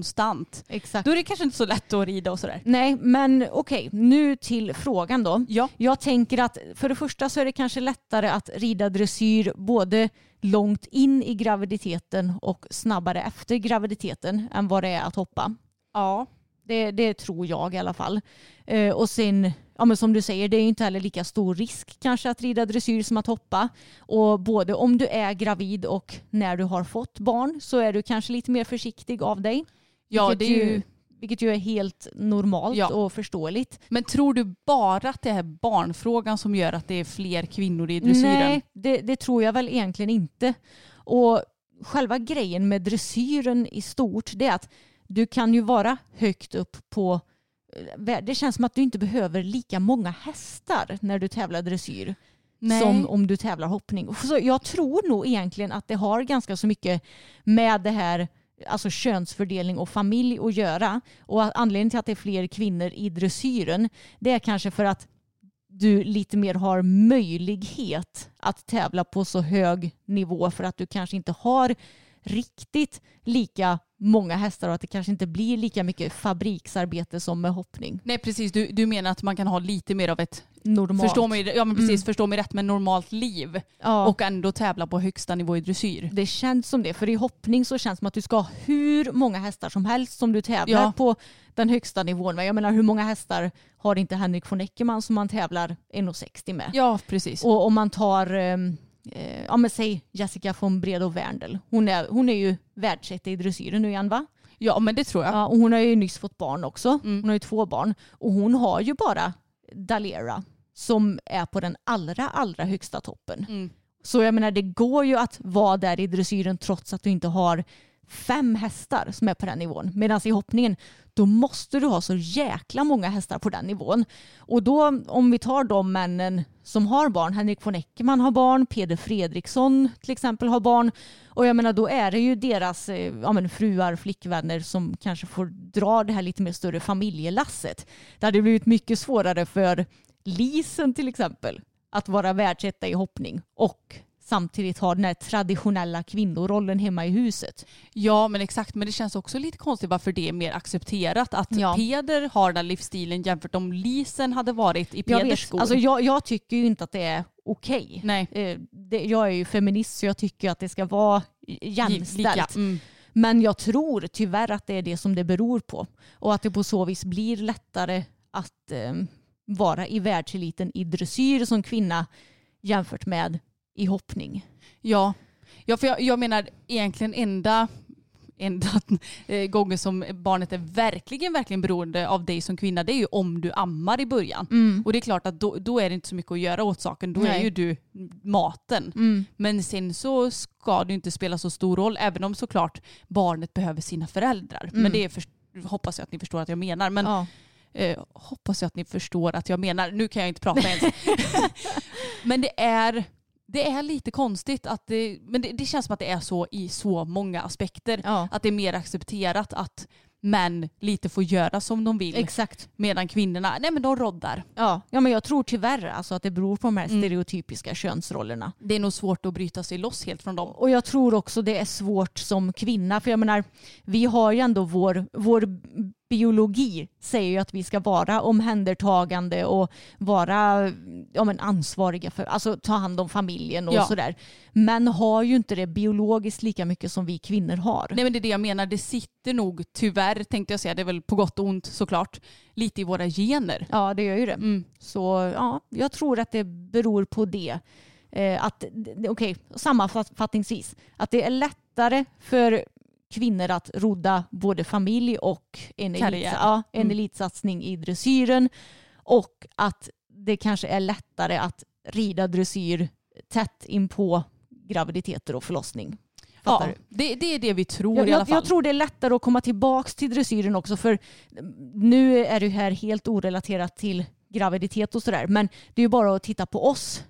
Exakt. Då är det kanske inte så lätt att rida och sådär. Nej, men okej, nu till frågan då. Ja. Jag tänker att för det första så är det kanske lättare att rida dressyr både långt in i graviditeten och snabbare efter graviditeten än vad det är att hoppa. Ja. Det, det tror jag i alla fall. Eh, och sen, ja, men som du säger, det är inte heller lika stor risk kanske att rida dressyr som att hoppa. Och både om du är gravid och när du har fått barn så är du kanske lite mer försiktig av dig. Ja, vilket, det är ju... vilket ju är helt normalt Ja. och förståeligt. Men tror du bara att det är barnfrågan som gör att det är fler kvinnor i dressyren? Nej, det, det tror jag väl egentligen inte. Och själva grejen med dressyren i stort det är att du kan ju vara högt upp på eh, det känns som att du inte behöver lika många hästar när du tävlar dressyr Nej. som om du tävlar hoppning. Så jag tror nog egentligen att det har ganska så mycket med det här alltså könsfördelning och familj att göra. Och anledningen till att det är fler kvinnor i dressyren det är kanske för att du lite mer har möjlighet att tävla på så hög nivå för att du kanske inte har riktigt lika många hästar och att det kanske inte blir lika mycket fabriksarbete som med hoppning. Nej precis, du, du menar att man kan ha lite mer av ett, Normalt. förstå mig, ja, men precis, Mm. förstå mig rätt, men normalt liv Ja. och ändå tävla på högsta nivå i dressyr. Det känns som det, för i hoppning så känns det som att du ska ha hur många hästar som helst som du tävlar Ja. på den högsta nivån med. Jag menar hur många hästar har inte Henrik von Eckermann som man tävlar 1,60 med? Ja precis. Och om man tar, ehm, eh, ja men säg Jessica von Bredow Werndl. Hon är, hon är ju världsetta i dressyren nu igen va? Ja men det tror jag. Ja, och hon har ju nyss fått barn också. Mm. Hon har ju två barn. Och hon har ju bara Dalera som är på den allra, allra högsta toppen. Mm. Så jag menar det går ju att vara där i dressyren trots att du inte har fem hästar som är på den nivån. Medan i hoppningen då måste du ha så jäkla många hästar på den nivån. Och då om vi tar de männen som har barn, Henrik von Eckermann har barn, Peder Fredriksson till exempel har barn. Och jag menar då är det ju deras eh, ja, men fruar, flickvänner som kanske får dra det här lite mer större familjelasset. Det hade blivit mycket svårare för Lisen till exempel att vara världsetta i hoppning och samtidigt ha den här traditionella kvinnorollen hemma i huset. Ja men exakt, men det känns också lite konstigt varför det är mer accepterat att Ja. Peder har den här livsstilen jämfört om Lisen hade varit i Jag, Peders vet, skor. alltså jag, jag tycker ju inte att det är okej. Nej. Eh, det, jag är ju feminist så jag tycker att det ska vara jämställt. Mm. Men jag tror tyvärr att det är det som det beror på. Och att det på så vis blir lättare att eh, vara i världseliten i dressyr som kvinna jämfört med i hoppning. Ja, ja för jag, jag menar egentligen enda, enda eh, gången som barnet är verkligen, verkligen beroende av dig som kvinna det är ju om du ammar i början. Och det är klart att då, då är det inte så mycket att göra åt saken. Då är Nej. ju du maten. Mm. Men sen så ska det inte spela så stor roll även om såklart barnet behöver sina föräldrar. Men det är för, hoppas jag att ni förstår att jag menar. Men Ja. Eh, hoppas jag att ni förstår att jag menar. Nu kan jag inte prata ens. men det är, det är lite konstigt att det, men det, det känns som att det är så i så många aspekter. Ja. Att det är mer accepterat att män lite får göra som de vill. Exakt. medan kvinnorna, nej men de roddar. Ja. ja, men jag tror tyvärr alltså att det beror på de här Mm. stereotypiska könsrollerna. Det är nog svårt att bryta sig loss helt från dem. Och jag tror också det är svårt som kvinna. För jag menar, vi har ju ändå vår, vår biologi säger ju att vi ska vara omhändertagande och vara ja, men ansvariga för, alltså ta hand om familjen och Ja. sådär. Men har ju inte det biologiskt lika mycket som vi kvinnor har. Nej men det är det jag menar, det sitter nog tyvärr tänkte jag säga, det är väl på gott och ont såklart, lite i våra gener. Ja, det gör ju det. Mm. Så ja, jag tror att det beror på det. Eh, att, okej, sammanfattningsvis, att det är lättare för kvinnor att rodda både familj och en, elit, ja, en Mm. elitsatsning i dressyren och att det kanske är lättare att rida dressyr tätt in på graviditeter och förlossning. Fattar Ja, det, det är det vi tror Jag, i alla fall. jag tror det är lättare att komma tillbaka till dressyren också för nu är det här helt orelaterat till graviditet och sådär men det är ju bara att titta på oss.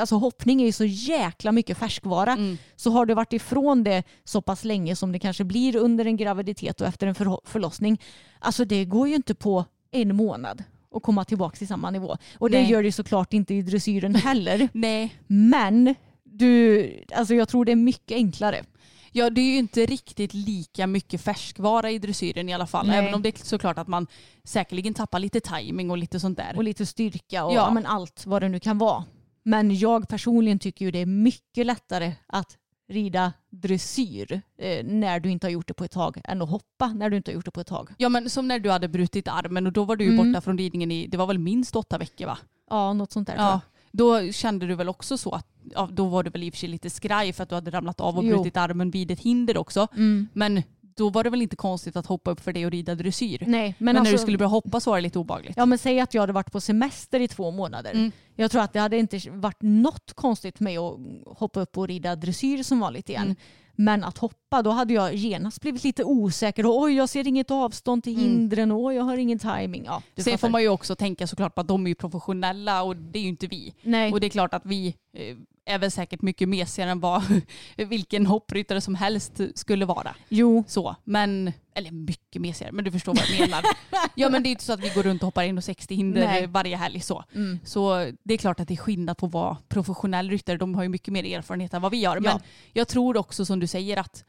Alltså hoppning är ju så jäkla mycket färskvara. Mm. Så har du varit ifrån det så pass länge som det kanske blir under en graviditet och efter en förlossning. Alltså det går ju inte på en månad att komma tillbaka till samma nivå. Och det Nej. gör det såklart inte i dressyren heller. Nej, Men du, alltså jag tror det är mycket enklare. Ja, det är ju inte riktigt lika mycket färskvara i dressyren i alla fall. Nej. Även om det är såklart att man säkerligen tappar lite timing och lite sånt där. och lite styrka och Ja. ja. men allt vad det nu kan vara. Men jag personligen tycker ju det är mycket lättare att rida dressyr eh, när du inte har gjort det på ett tag än att hoppa när du inte har gjort det på ett tag. Ja men som när du hade brutit armen och då var du ju Mm. borta från ridningen i, det var väl minst åtta veckor va? Ja, något sånt där. Ja. Då kände du väl också så att, ja, då var du väl i och för sig lite skraj för att du hade ramlat av och Jo. brutit armen vid ett hinder också. Mm. Men då var det väl inte konstigt att hoppa upp för det och rida dressyr. Nej, men, Men, alltså, när du skulle börja hoppa så var det lite obagligt. Ja men säg att jag hade varit på semester i två månader. Mm. Jag tror att det hade inte varit något konstigt med att hoppa upp och rida dressyr som vanligt igen. Mm. Men att hoppa, då hade jag genast blivit lite osäker. Och, Oj, jag ser inget avstånd till Mm. hindren. och Oj, jag har ingen timing. Ja, Sen fattar. får man ju också tänka såklart på att de är professionella och det är ju inte vi. Nej. Och det är klart att vi eh, är väl säkert mycket mesigare än vad vilken hoppryttare som helst skulle vara. Jo, Så, men, eller mycket mesigare, men du förstår vad jag menar. ja men det är inte så att vi går runt och hoppar in och 60 hinder Nej. varje helg så. Mm. Så det är klart att det är skillnad på att vara professionell ryttare. De har ju mycket mer erfarenhet än vad vi har. Men Ja. jag tror också som du säger att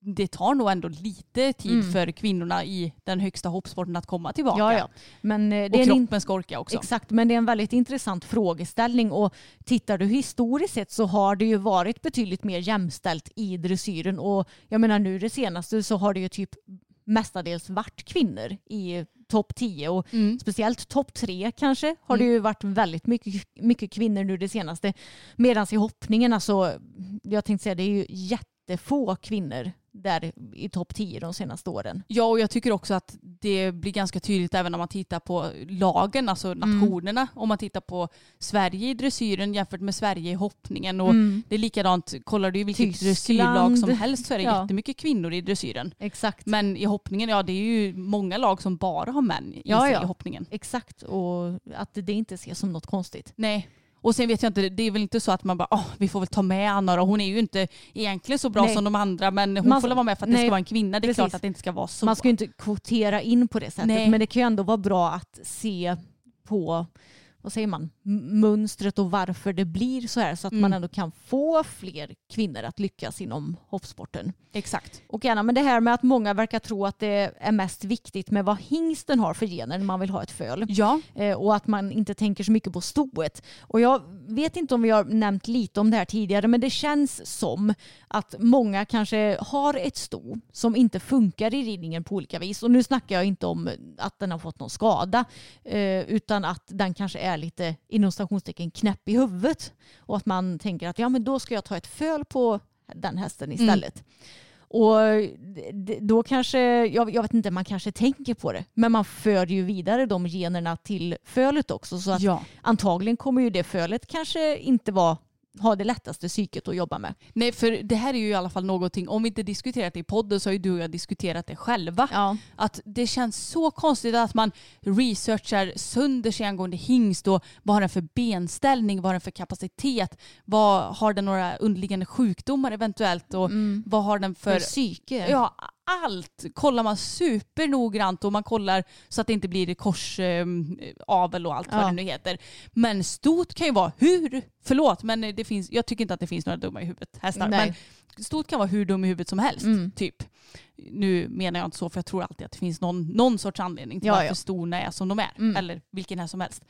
det tar nog ändå lite tid Mm. för kvinnorna i den högsta hoppsporten att komma tillbaka. ja, ja. Men, eh, det Och är kroppen ska orka också. Exakt, men det är en väldigt intressant frågeställning och tittar du historiskt sett så har det ju varit betydligt mer jämställt i dressyren och jag menar nu det senaste så har det ju typ mestadels varit kvinnor i topp 10 och Mm. speciellt topp 3 kanske har det ju varit väldigt mycket, mycket kvinnor nu det senaste. Medan i hoppningen, alltså, jag tänkte säga det är ju jättefå kvinnor där i topp 10 de senaste åren. Ja, och jag tycker också att det blir ganska tydligt även om man tittar på lagen, alltså Mm. nationerna. Om man tittar på Sverige i dressyren jämfört med Sverige i hoppningen. Och Mm. Det är likadant, kollar du vilket Tyskland. dressyrlag som helst så är det Ja. jättemycket kvinnor i dressyren. Exakt. Men i hoppningen, ja det är ju många lag som bara har män i Ja, sig ja. i hoppningen. Exakt, och att det inte ses som något konstigt. Nej. Och sen vet jag inte, det är väl inte så att man bara, oh, vi får väl ta med Anna då. Hon är ju inte egentligen så bra Nej. som de andra men hon Man- får väl vara med för att det nej, ska vara en kvinna. Det är precis. klart att det inte ska vara så. Man ska ju inte kvotera in på det sättet, Nej. men det kan ju ändå vara bra att se på vad säger man, mönstret och varför det blir så här så att Mm. man ändå kan få fler kvinnor att lyckas inom hoppsporten. Exakt. Och gärna med det här med att många verkar tro att det är mest viktigt med vad hingsten har för gener när man vill ha ett föl. Ja. Eh, och att man inte tänker så mycket på stoet. Och jag vet inte om vi har nämnt lite om det här tidigare men det känns som att många kanske har ett sto som inte funkar i ridningen på olika vis. Och nu snackar jag inte om att den har fått någon skada eh, utan att den kanske är lite inom stationstecken knäpp i huvudet. Och att man tänker att ja men då ska jag ta ett föl på den hästen istället. Och d- d- då kanske, jag, jag vet inte, man kanske tänker på det. Men man för ju vidare de generna till fölet också. Så att ja. antagligen kommer ju det fölet kanske inte vara, ha det lättaste psyket att jobba med. Nej, för det här är ju i alla fall någonting, om vi inte diskuterat det i podden så har ju du och jag diskuterat det själva. Ja. Att det känns så konstigt att man researchar sönder sig angående hingst och vad har den för benställning, vad har den för kapacitet, vad har den några underliggande sjukdomar eventuellt och vad har den För för... psyke. Ja, allt kollar man supernoggrant och man kollar så att det inte blir korsavel och allt vad Ja. det nu heter. Men stot kan ju vara hur, förlåt men det finns, jag tycker inte att det finns några dumma i huvudet hästar. Nej. Men stot kan vara hur dum i huvudet som helst. Mm. Typ. Nu menar jag inte så för jag tror alltid att det finns någon, någon sorts anledning till Ja, varför ja. stona är som de är. Mm. Eller vilken häst som helst.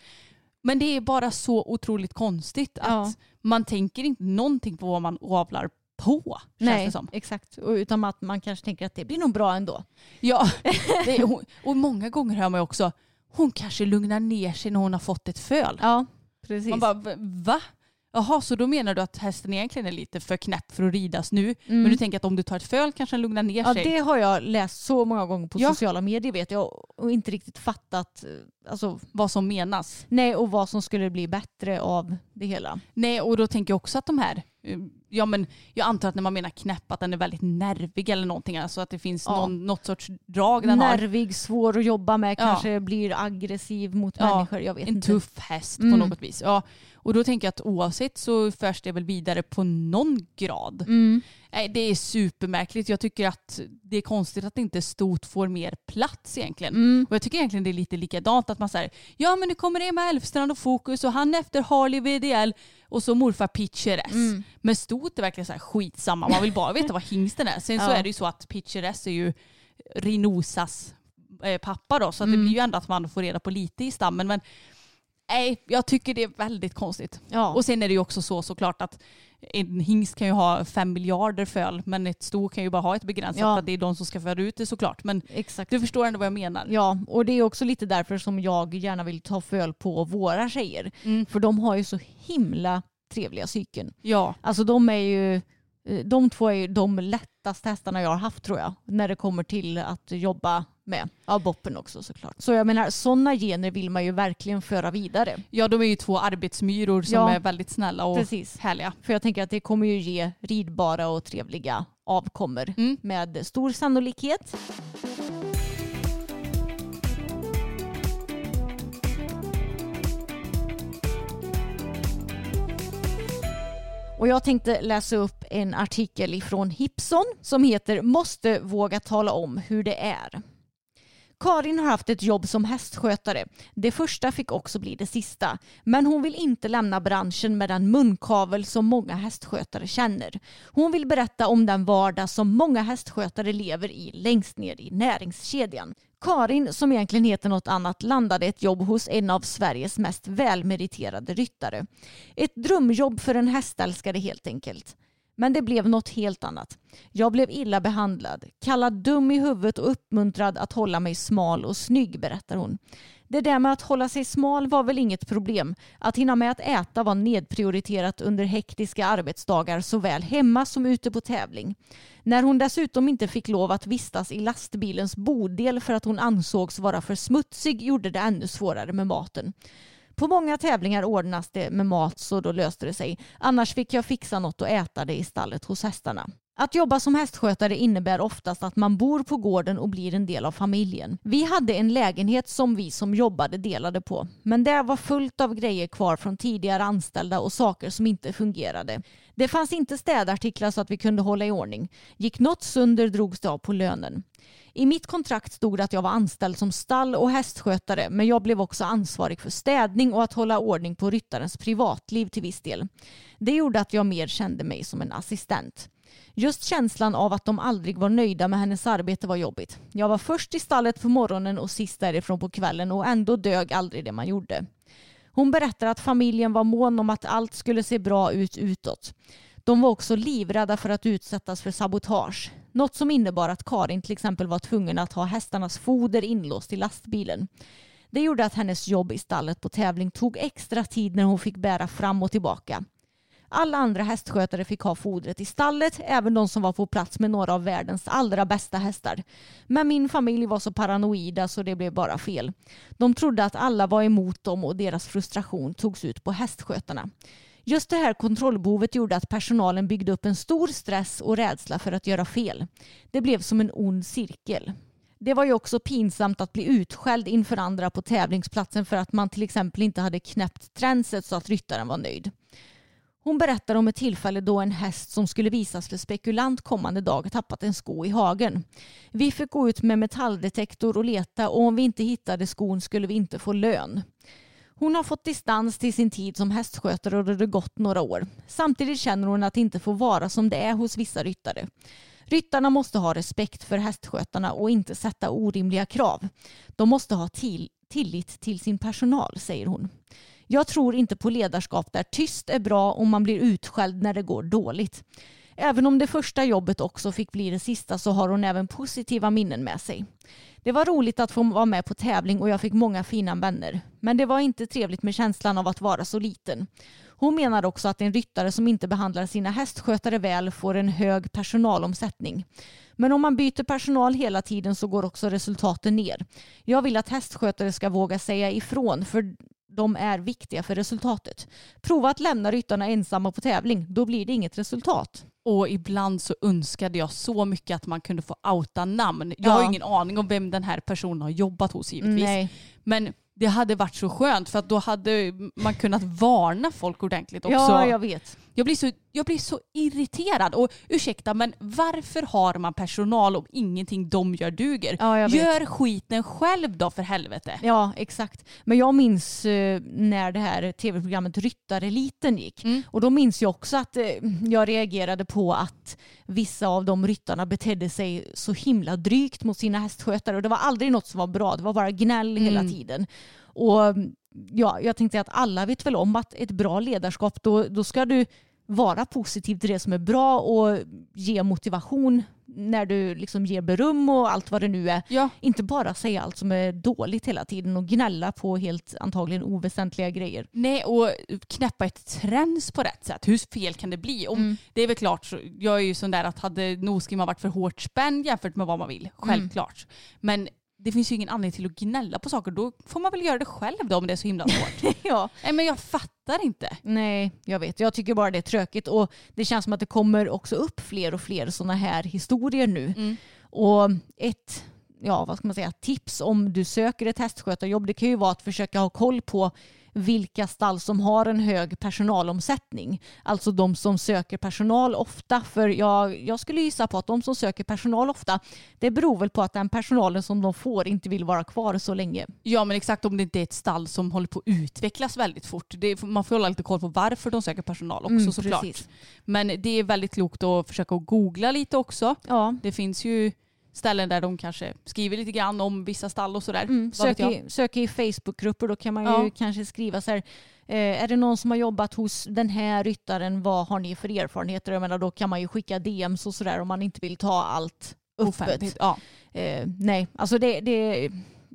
Men det är bara så otroligt konstigt att Ja. man tänker inte någonting på vad man avlar på. Känns Nej, som. exakt. Och utan att man kanske tänker att det blir nog bra ändå. Ja, är, och många gånger hör man ju också hon kanske lugnar ner sig när hon har fått ett föl. Ja, precis. Man bara, "V- va? Jaha, så då menar du att hästen egentligen är lite för knäpp för att ridas nu. Mm. Men du tänker att om du tar ett föl kanske den lugnar ner Ja, sig. det har jag läst så många gånger på Ja. sociala medier vet jag och inte riktigt fattat eh, alltså, Vad som menas. nej, och vad som skulle bli bättre av det hela. Nej, och då tänker jag också att de här, eh, Ja men jag antar att när man menar knäpp att den är väldigt nervig eller någonting. Alltså att det finns Ja. någon, något sorts drag den har. Nervig, svår att jobba med, Ja. kanske blir aggressiv mot Ja, människor. Jag vet En inte. tuff häst Mm. på något vis. Ja. Och då tänker jag att oavsett så förs det väl vidare på någon grad. Mm. Nej, det är supermärkligt. Jag tycker att det är konstigt att inte stot får mer plats egentligen. Mm. Och jag tycker egentligen det är lite likadant att man säger ja men nu kommer Emma Elfstrand och Fokus och han efter Harley VDL och så morfar Pitcher S. Mm. Men stot är verkligen så här skitsamma. Man vill bara veta vad hingsten är. Sen så Ja. är det ju så att Pitcher S är ju Rinosas eh, pappa då så att det Mm. blir ju ändå att man får reda på lite i stammen. Men nej, jag tycker det är väldigt konstigt. Ja. Och sen är det ju också så såklart att en hingst kan ju ha fem miljarder föl men ett sto kan ju bara ha ett begränsat Ja. för att det är de som ska föra ut det såklart. Men Exakt. du förstår ändå vad jag menar. Ja, och det är också lite därför som jag gärna vill ta föl på våra tjejer. Mm. För de har ju så himla trevliga psyken. Ja. Alltså de är ju, de två är de lättaste hästarna jag har haft tror jag. När det kommer till att jobba med. Ja, boppen också såklart. Så jag menar, sådana gener vill man ju verkligen föra vidare. ja, de är ju två arbetsmyror som Ja. är väldigt snälla och Precis. härliga. För jag tänker att det kommer ju ge ridbara och trevliga avkommor Mm. med stor sannolikhet. Och jag tänkte läsa upp en artikel ifrån Hipson som heter Måste våga tala om hur det är. Karin har haft ett jobb som hästskötare. Det första fick också bli det sista. Men hon vill inte lämna branschen med den munkavel som många hästskötare känner. Hon vill berätta om den vardag som många hästskötare lever i längst ner i näringskedjan. Karin, som egentligen heter något annat, landade ett jobb hos en av Sveriges mest välmeriterade ryttare. Ett drömjobb för en hästälskare helt enkelt. Men det blev något helt annat. Jag blev illa behandlad, kallad dum i huvudet och uppmuntrad att hålla mig smal och snygg, berättar hon. Det där med att hålla sig smal var väl inget problem. Att hinna med att äta var nedprioriterat under hektiska arbetsdagar såväl hemma som ute på tävling. När hon dessutom inte fick lov att vistas i lastbilens bodel för att hon ansågs vara för smutsig gjorde det ännu svårare med maten. På många tävlingar ordnas det med mat så då löste det sig. Annars fick jag fixa något och äta det i stallet hos hästarna. Att jobba som hästskötare innebär oftast att man bor på gården och blir en del av familjen. Vi hade en lägenhet som vi som jobbade delade på. Men det var fullt av grejer kvar från tidigare anställda och saker som inte fungerade. Det fanns inte städartiklar så att vi kunde hålla i ordning. Gick något sönder drogs det av på lönen. I mitt kontrakt stod det att jag var anställd som stall och hästskötare men jag blev också ansvarig för städning och att hålla ordning på ryttarens privatliv till viss del. Det gjorde att jag mer kände mig som en assistent. Just känslan av att de aldrig var nöjda med hennes arbete var jobbigt. Jag var först i stallet på morgonen och sist därifrån på kvällen och ändå dög aldrig det man gjorde. Hon berättar att familjen var mån om att allt skulle se bra ut utåt. De var också livrädda för att utsättas för sabotage. Något som innebar att Karin till exempel var tvungen att ha hästarnas foder inlåst i lastbilen. Det gjorde att hennes jobb i stallet på tävling tog extra tid när hon fick bära fram och tillbaka. Alla andra hästskötare fick ha fodret i stallet, även de som var på plats med några av världens allra bästa hästar. Men min familj var så paranoida så det blev bara fel. De trodde att alla var emot dem och deras frustration togs ut på hästskötarna. Just det här kontrollbehovet gjorde att personalen byggde upp en stor stress och rädsla för att göra fel. Det blev som en ond cirkel. Det var ju också pinsamt att bli utskälld inför andra på tävlingsplatsen för att man till exempel inte hade knäppt tränset så att ryttaren var nöjd. Hon berättar om ett tillfälle då en häst som skulle visas för spekulant kommande dag tappat en sko i hagen. Vi fick gå ut med metalldetektor och leta och om vi inte hittade skon skulle vi inte få lön. Hon har fått distans till sin tid som hästskötare och det har gått några år. Samtidigt känner hon att det inte får vara som det är hos vissa ryttare. Ryttarna måste ha respekt för hästskötarna och inte sätta orimliga krav. De måste ha till, tillit till sin personal, säger hon. Jag tror inte på ledarskap där tyst är bra och man blir utskälld när det går dåligt. Även om det första jobbet också fick bli det sista så har hon även positiva minnen med sig. Det var roligt att få vara med på tävling och jag fick många fina vänner. Men det var inte trevligt med känslan av att vara så liten. Hon menar också att en ryttare som inte behandlar sina hästskötare väl får en hög personalomsättning. Men om man byter personal hela tiden så går också resultaten ner. Jag vill att hästskötare ska våga säga ifrån för de är viktiga för resultatet. Prova att lämna ryttarna ensamma på tävling, då blir det inget resultat. Och ibland så önskade jag så mycket att man kunde få outa namn. Jag har ingen aning om vem den här personen har jobbat hos givetvis. Nej. Men det hade varit så skönt för att då hade man kunnat varna folk ordentligt också. Ja, jag vet. Jag blir, så, jag blir så irriterad. Och ursäkta men varför har man personal om ingenting de gör duger? Ja, jag vet. Gör skiten själv då för helvete. Ja, exakt. Men jag minns eh, när det här tv-programmet Ryttareliten gick. Mm. Och då minns jag också att eh, jag reagerade på att vissa av de ryttarna betedde sig så himla drygt mot sina hästskötare. Och det var aldrig något som var bra. Det var bara gnäll hela Mm. tiden. Och ja, jag tänkte att alla vet väl om att ett bra ledarskap, då, då ska du vara positiv till det som är bra och ge motivation när du liksom ger beröm och allt vad det nu är. Ja. Inte bara säga allt som är dåligt hela tiden och gnälla på helt antagligen oväsentliga grejer. Nej, och knäppa ett träns på rätt sätt. Hur fel kan det bli? Om, Mm. Det är väl klart, så- jag är ju sån där att hade nosgrimman varit för hårt spänd jämfört med vad man vill, självklart. Men det finns ju ingen anledning till att gnälla på saker. Då får man väl göra det själv då om det är så himla svårt. ja. Nej men jag fattar inte. Nej, jag vet. Jag tycker bara det är tråkigt och det känns som att det kommer också upp fler och fler sådana här historier nu. Mm. Och ett ja, vad ska man säga, tips om du söker ett hästskötarjobb det kan ju vara att försöka ha koll på vilka stall som har en hög personalomsättning. Alltså de som söker personal ofta. För jag, jag skulle gissa på att de som söker personal ofta det beror väl på att den personalen som de får inte vill vara kvar så länge. Ja men exakt om det inte är ett stall som håller på att utvecklas väldigt fort. Det, man får hålla lite koll på varför de söker personal också Mm, såklart. Men det är väldigt klokt att försöka googla lite också. Ja, Det finns ju ställen där de kanske skriver lite grann om vissa stall och sådär. Mm, sök, i, sök i Facebookgrupper, då kan man ju Ja. kanske skriva så här. Eh, är det någon som har jobbat hos den här ryttaren, vad har ni för erfarenheter? Jag menar, då kan man ju skicka DMs och sådär om man inte vill ta allt öppet. Ja. Eh, nej, alltså det, det,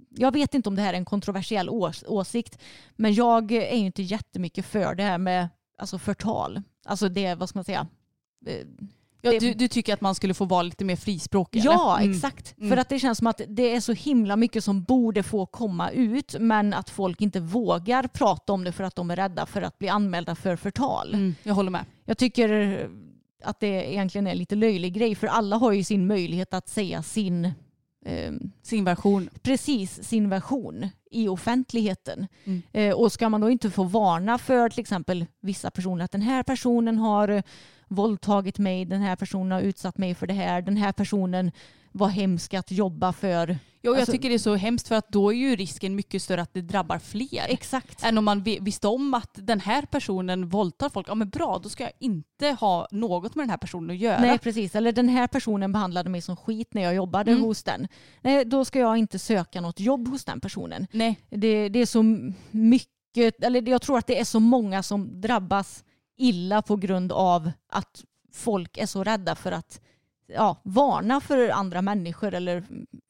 jag vet inte om det här är en kontroversiell ås, åsikt, men jag är ju inte jättemycket för det här med alltså förtal. Alltså det, vad ska man säga? Ja, du, du tycker att man skulle få vara lite mer frispråkig? Ja? Mm. exakt. Mm. För att det känns som att det är så himla mycket som borde få komma ut men att folk inte vågar prata om det för att de är rädda för att bli anmälda för förtal. Mm, jag håller med. Jag tycker att det egentligen är en lite löjlig grej för alla har ju sin möjlighet att säga sin eh, Sin version. precis sin version i offentligheten. Mm. Eh, och ska man då inte få varna för till exempel vissa personer att den här personen har våldtagit mig, den här personen har utsatt mig för det här, den här personen var hemsk att jobba för. Jo, jag Alltså- tycker det är så hemskt för att då är ju risken mycket större att det drabbar fler. Exakt. Än om man vi- visste om att den här personen våldtar folk. Ja men bra, då ska jag inte ha något med den här personen att göra. Nej precis, eller den här personen behandlade mig som skit när jag jobbade Mm. hos den. Nej, då ska jag inte söka något jobb hos den personen. Nej. Det, det är så mycket, eller jag tror att det är så många som drabbas illa på grund av att folk är så rädda för att ja, varna för andra människor eller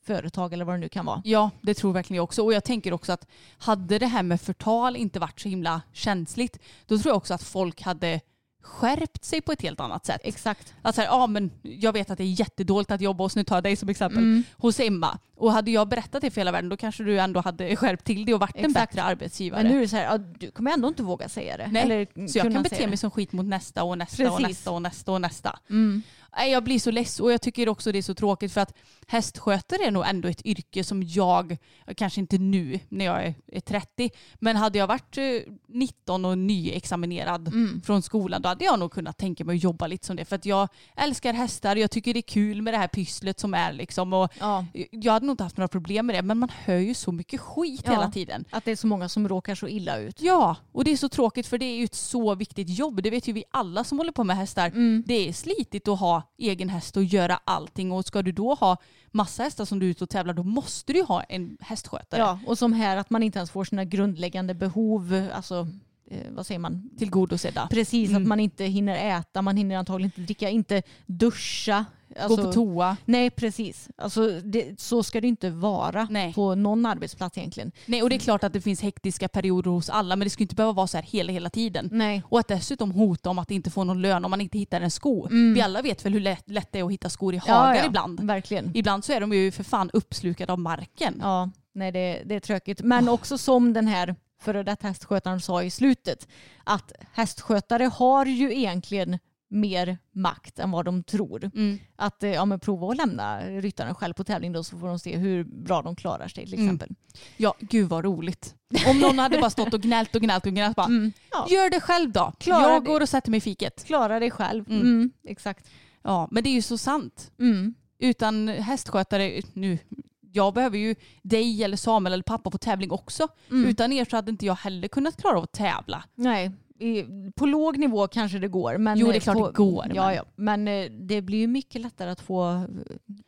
företag eller vad det nu kan vara. Ja, det tror verkligen jag också. Och jag tänker också att hade det här med förtal inte varit så himla känsligt, då tror jag också att folk hade skärpt sig på ett helt annat sätt. Exakt. Att så här, ja, men jag vet att det är jättedåligt att jobba hos, nu tar jag dig som exempel, Mm. hos Emma. Och hade jag berättat det för hela världen då kanske du ändå hade skärpt till det och varit en Exakt. bättre arbetsgivare. Men nu är det så här, du kommer ändå inte våga säga det. Nej, Eller så jag kan bete det. mig som skit mot nästa och nästa och Precis. nästa och nästa och nästa. Mm. Jag blir så less och jag tycker också det är så tråkigt för att hästskötare är nog ändå ett yrke som jag, kanske inte nu när jag är, är 30, men hade jag varit eh, 19 och nyexaminerad Mm. från skolan då hade jag nog kunnat tänka mig att jobba lite som det. För att jag älskar hästar, jag tycker det är kul med det här pysslet som är liksom. Och Ja. jag hade nog inte haft några problem med det men man hör ju så mycket skit Ja. hela tiden. Att det är så många som råkar så illa ut. Ja, och det är så tråkigt för det är ju ett så viktigt jobb. Det vet ju vi alla som håller på med hästar. Mm. Det är slitigt att ha egen häst och göra allting och ska du då ha massa hästar som du är ute och tävlar då måste du ju ha en hästskötare. Ja, och som här att man inte ens får sina grundläggande behov, alltså eh, vad säger man? Tillgodosedda. Precis, Mm. att man inte hinner äta, man hinner antagligen inte dricka, inte duscha. Alltså, Gå på toa. Nej, precis. Alltså, det, så ska det inte vara Nej. på någon arbetsplats egentligen. Nej, och det är klart att det finns hektiska perioder hos alla men det ska inte behöva vara så här hela, hela tiden. Nej. Och att dessutom hota om att inte få någon lön om man inte hittar en sko. Mm. Vi alla vet väl hur lätt, lätt det är att hitta skor i hagar ibland. Verkligen. Ibland så är de ju för fan uppslukade av marken. Ja, nej det, det är tråkigt. Men också som den här före detta hästskötaren sa i slutet. Att hästskötare har ju egentligen mer makt än vad de tror. Mm. Att eh, ja, men prova att lämna ryttaren själv på tävling då så får de se hur bra de klarar sig till Mm. exempel. Ja, gud vad roligt. Om någon hade bara stått och gnällt och gnällt och gnällt bara, Mm. Ja. gör det själv då. Klara jag det. går och sätter mig i fiket. Klara dig själv. Mm. Mm. Exakt. Ja, men det är ju så sant. Mm. Utan hästskötare, nu, jag behöver ju dig eller Samuel eller pappa på tävling också. Mm. Utan er så hade inte jag heller kunnat klara av att tävla. Nej, i, på låg nivå kanske det går. Men Jo, det är eh, klart på, det går, Ja, men- ja. men eh, det blir ju mycket lättare att få eh,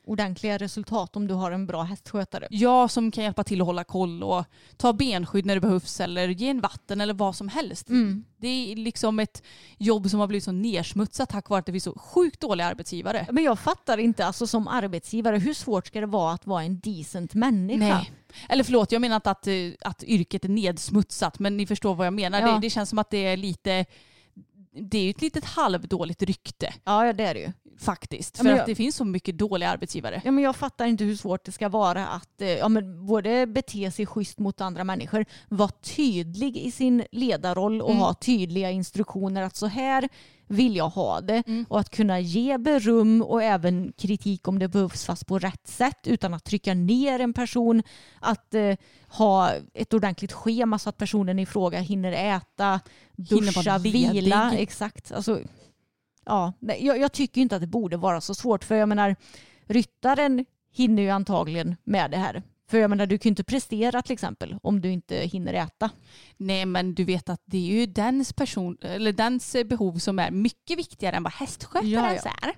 ordentliga resultat om du har en bra hästskötare. Jag som kan hjälpa till att hålla koll och ta benskydd när det behövs eller ge en vatten eller vad som helst. Mm. Det är liksom ett jobb som har blivit så nersmutsat tack vare att det finns så sjukt dåliga arbetsgivare. Men jag fattar inte, alltså som arbetsgivare, hur svårt ska det vara att vara en decent människa? Nej. Eller förlåt, jag menar inte att, eh, att yrket är nedsmutsat men ni förstår vad jag menar. Ja. Det, det känns som att det är lite det är ju ett litet halvdåligt rykte Ja, ja, det är det ju. Faktiskt. Ja, För men att det finns så mycket dåliga arbetsgivare. Ja, men jag fattar inte hur svårt det ska vara att eh, ja, men både bete sig schysst mot andra människor, vara tydlig i sin ledarroll och Mm. ha tydliga instruktioner att så här vill jag ha det Mm. och att kunna ge beröm och även kritik om det behövs fast på rätt sätt utan att trycka ner en person. Att eh, ha ett ordentligt schema så att personen i fråga hinner äta, Hinner duscha, ledig. vila. Exakt. Alltså, ja, jag, jag tycker inte att det borde vara så svårt för jag menar ryttaren hinner ju antagligen med det här. För jag menar du kan ju inte prestera till exempel om du inte hinner äta. Nej men du vet att det är ju dens, person, eller dens behov som är mycket viktigare än vad hästskötarens Ja, är.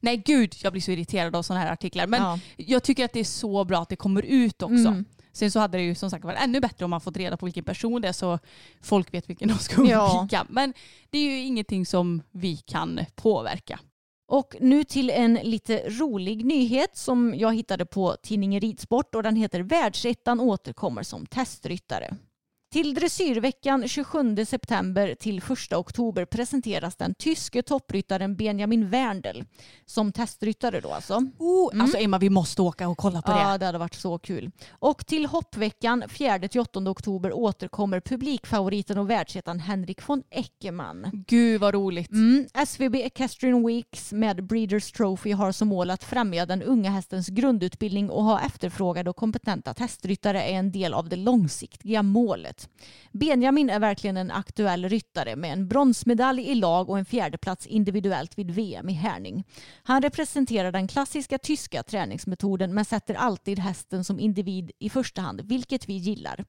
Nej gud, jag blir så irriterad av sådana här artiklar. Men Ja. jag tycker att det är så bra att det kommer ut också. Mm. Sen så hade det ju som sagt varit ännu bättre om man fått reda på vilken person det är så folk vet vilken de ska Ja. undvika. Men det är ju ingenting som vi kan påverka. Och nu till en lite rolig nyhet som jag hittade på tidningen Ridsport och den heter Världsettan återkommer som testryttare. Till dressyrveckan 27 september till 1 oktober presenteras den tyske toppryttaren Benjamin Werndl som testryttare då alltså. Oh, Alltså Emma vi måste åka och kolla på Ja, det. det hade varit så kul. Och till hoppveckan 4-8 oktober återkommer publikfavoriten och världsettan Henrik von Eckermann. Gud vad roligt. Mm, SVB Equestrian Weeks med Breeders Trophy har som mål att främja den unga hästens grundutbildning och ha efterfrågade och kompetenta testryttare är en del av det långsiktiga målet. Benjamin är verkligen en aktuell ryttare med en bronsmedalj i lag och en fjärdeplats individuellt vid VM i Härning. Han representerar den klassiska tyska träningsmetoden men sätter alltid hästen som individ i första hand, vilket vi gillar.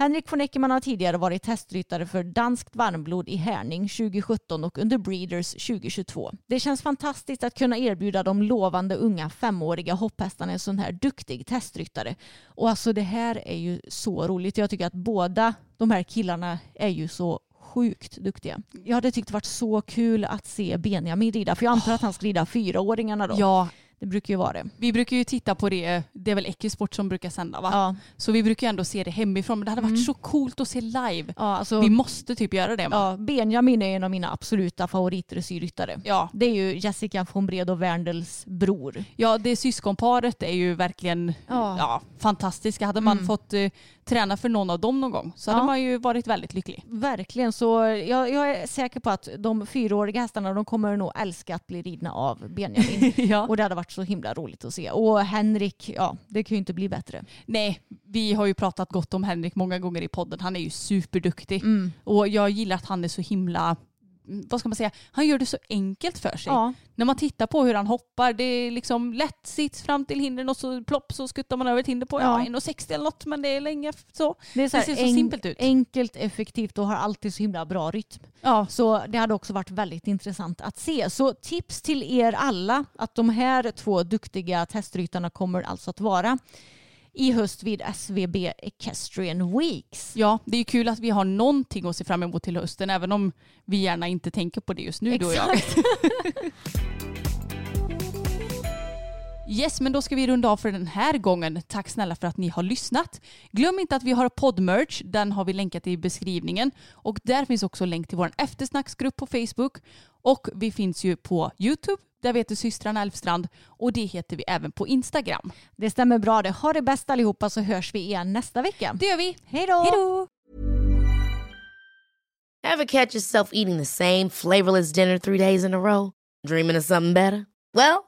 Henrik von Eckermann har tidigare varit testryttare för danskt varmblod i Härning 2017 och under Breeders 2022. Det känns fantastiskt att kunna erbjuda de lovande unga femåriga hopphästarna en sån här duktig testryttare. Och alltså det här är ju så roligt. Jag tycker att båda de här killarna är ju så sjukt duktiga. Jag hade tyckt det varit så kul att se Benjamin rida, för jag antar att han ska rida fyraåringarna då. Ja, det brukar ju vara det. vi brukar ju titta på det, det är väl Equisport som brukar sända va? Ja, Så vi brukar ju ändå se det hemifrån men det hade varit Mm. så coolt att se live. ja alltså, Vi måste typ göra det. Emma. ja, Benjamin är en av mina absoluta favoritdresyrryttare. Ja. Det är ju Jessica von Bred och Werndls bror. ja, det syskonparet är ju verkligen Ja. ja, fantastiska. Hade man Mm. fått eh, träna för någon av dem någon gång så Ja. hade man ju varit väldigt lycklig. Verkligen, så jag, jag är säker på att de fyraåriga hästarna de kommer nog älska att bli ridna av Benjamin. ja. Och det hade varit så himla roligt att se. Och Henrik, ja det kan ju inte bli bättre. Nej, vi har ju pratat gott om Henrik många gånger i podden. Han är ju superduktig. Mm. Och jag gillar att han är så himla, vad ska man säga, han gör det så enkelt för sig. Ja, När man tittar på hur han hoppar, det är liksom lätt sits fram till hindren och så plopp så skuttar man över ett hinder på ja. Ja. 1,60 eller något men det är länge så. det, är så Det ser så en- simpelt ut. Enkelt, effektivt och har alltid så himla bra rytm. Ja, Så det hade också varit väldigt intressant att se. Så tips till er alla att de här två duktiga testryttarna kommer alltså att vara i höst vid SVB Equestrian Weeks. ja, det är kul att vi har någonting att se fram emot till hösten även om vi gärna inte tänker på det just nu du och jag. Yes, men då ska vi runda av för den här gången. Tack snälla för att ni har lyssnat. Glöm inte att vi har poddmerch. Den har vi länkat i beskrivningen. Och där finns också länk till vår eftersnacksgrupp på Facebook. Och vi finns ju på YouTube. Där vi heter systrarna Elfstrand. Och det heter vi även på Instagram. Det stämmer bra det. Ha det bäst allihopa så hörs vi igen nästa vecka. Det gör vi. Hej då! Hej då! Ever catch yourself eating the same flavorless dinner three days in a row? Dreaming of something better? Well,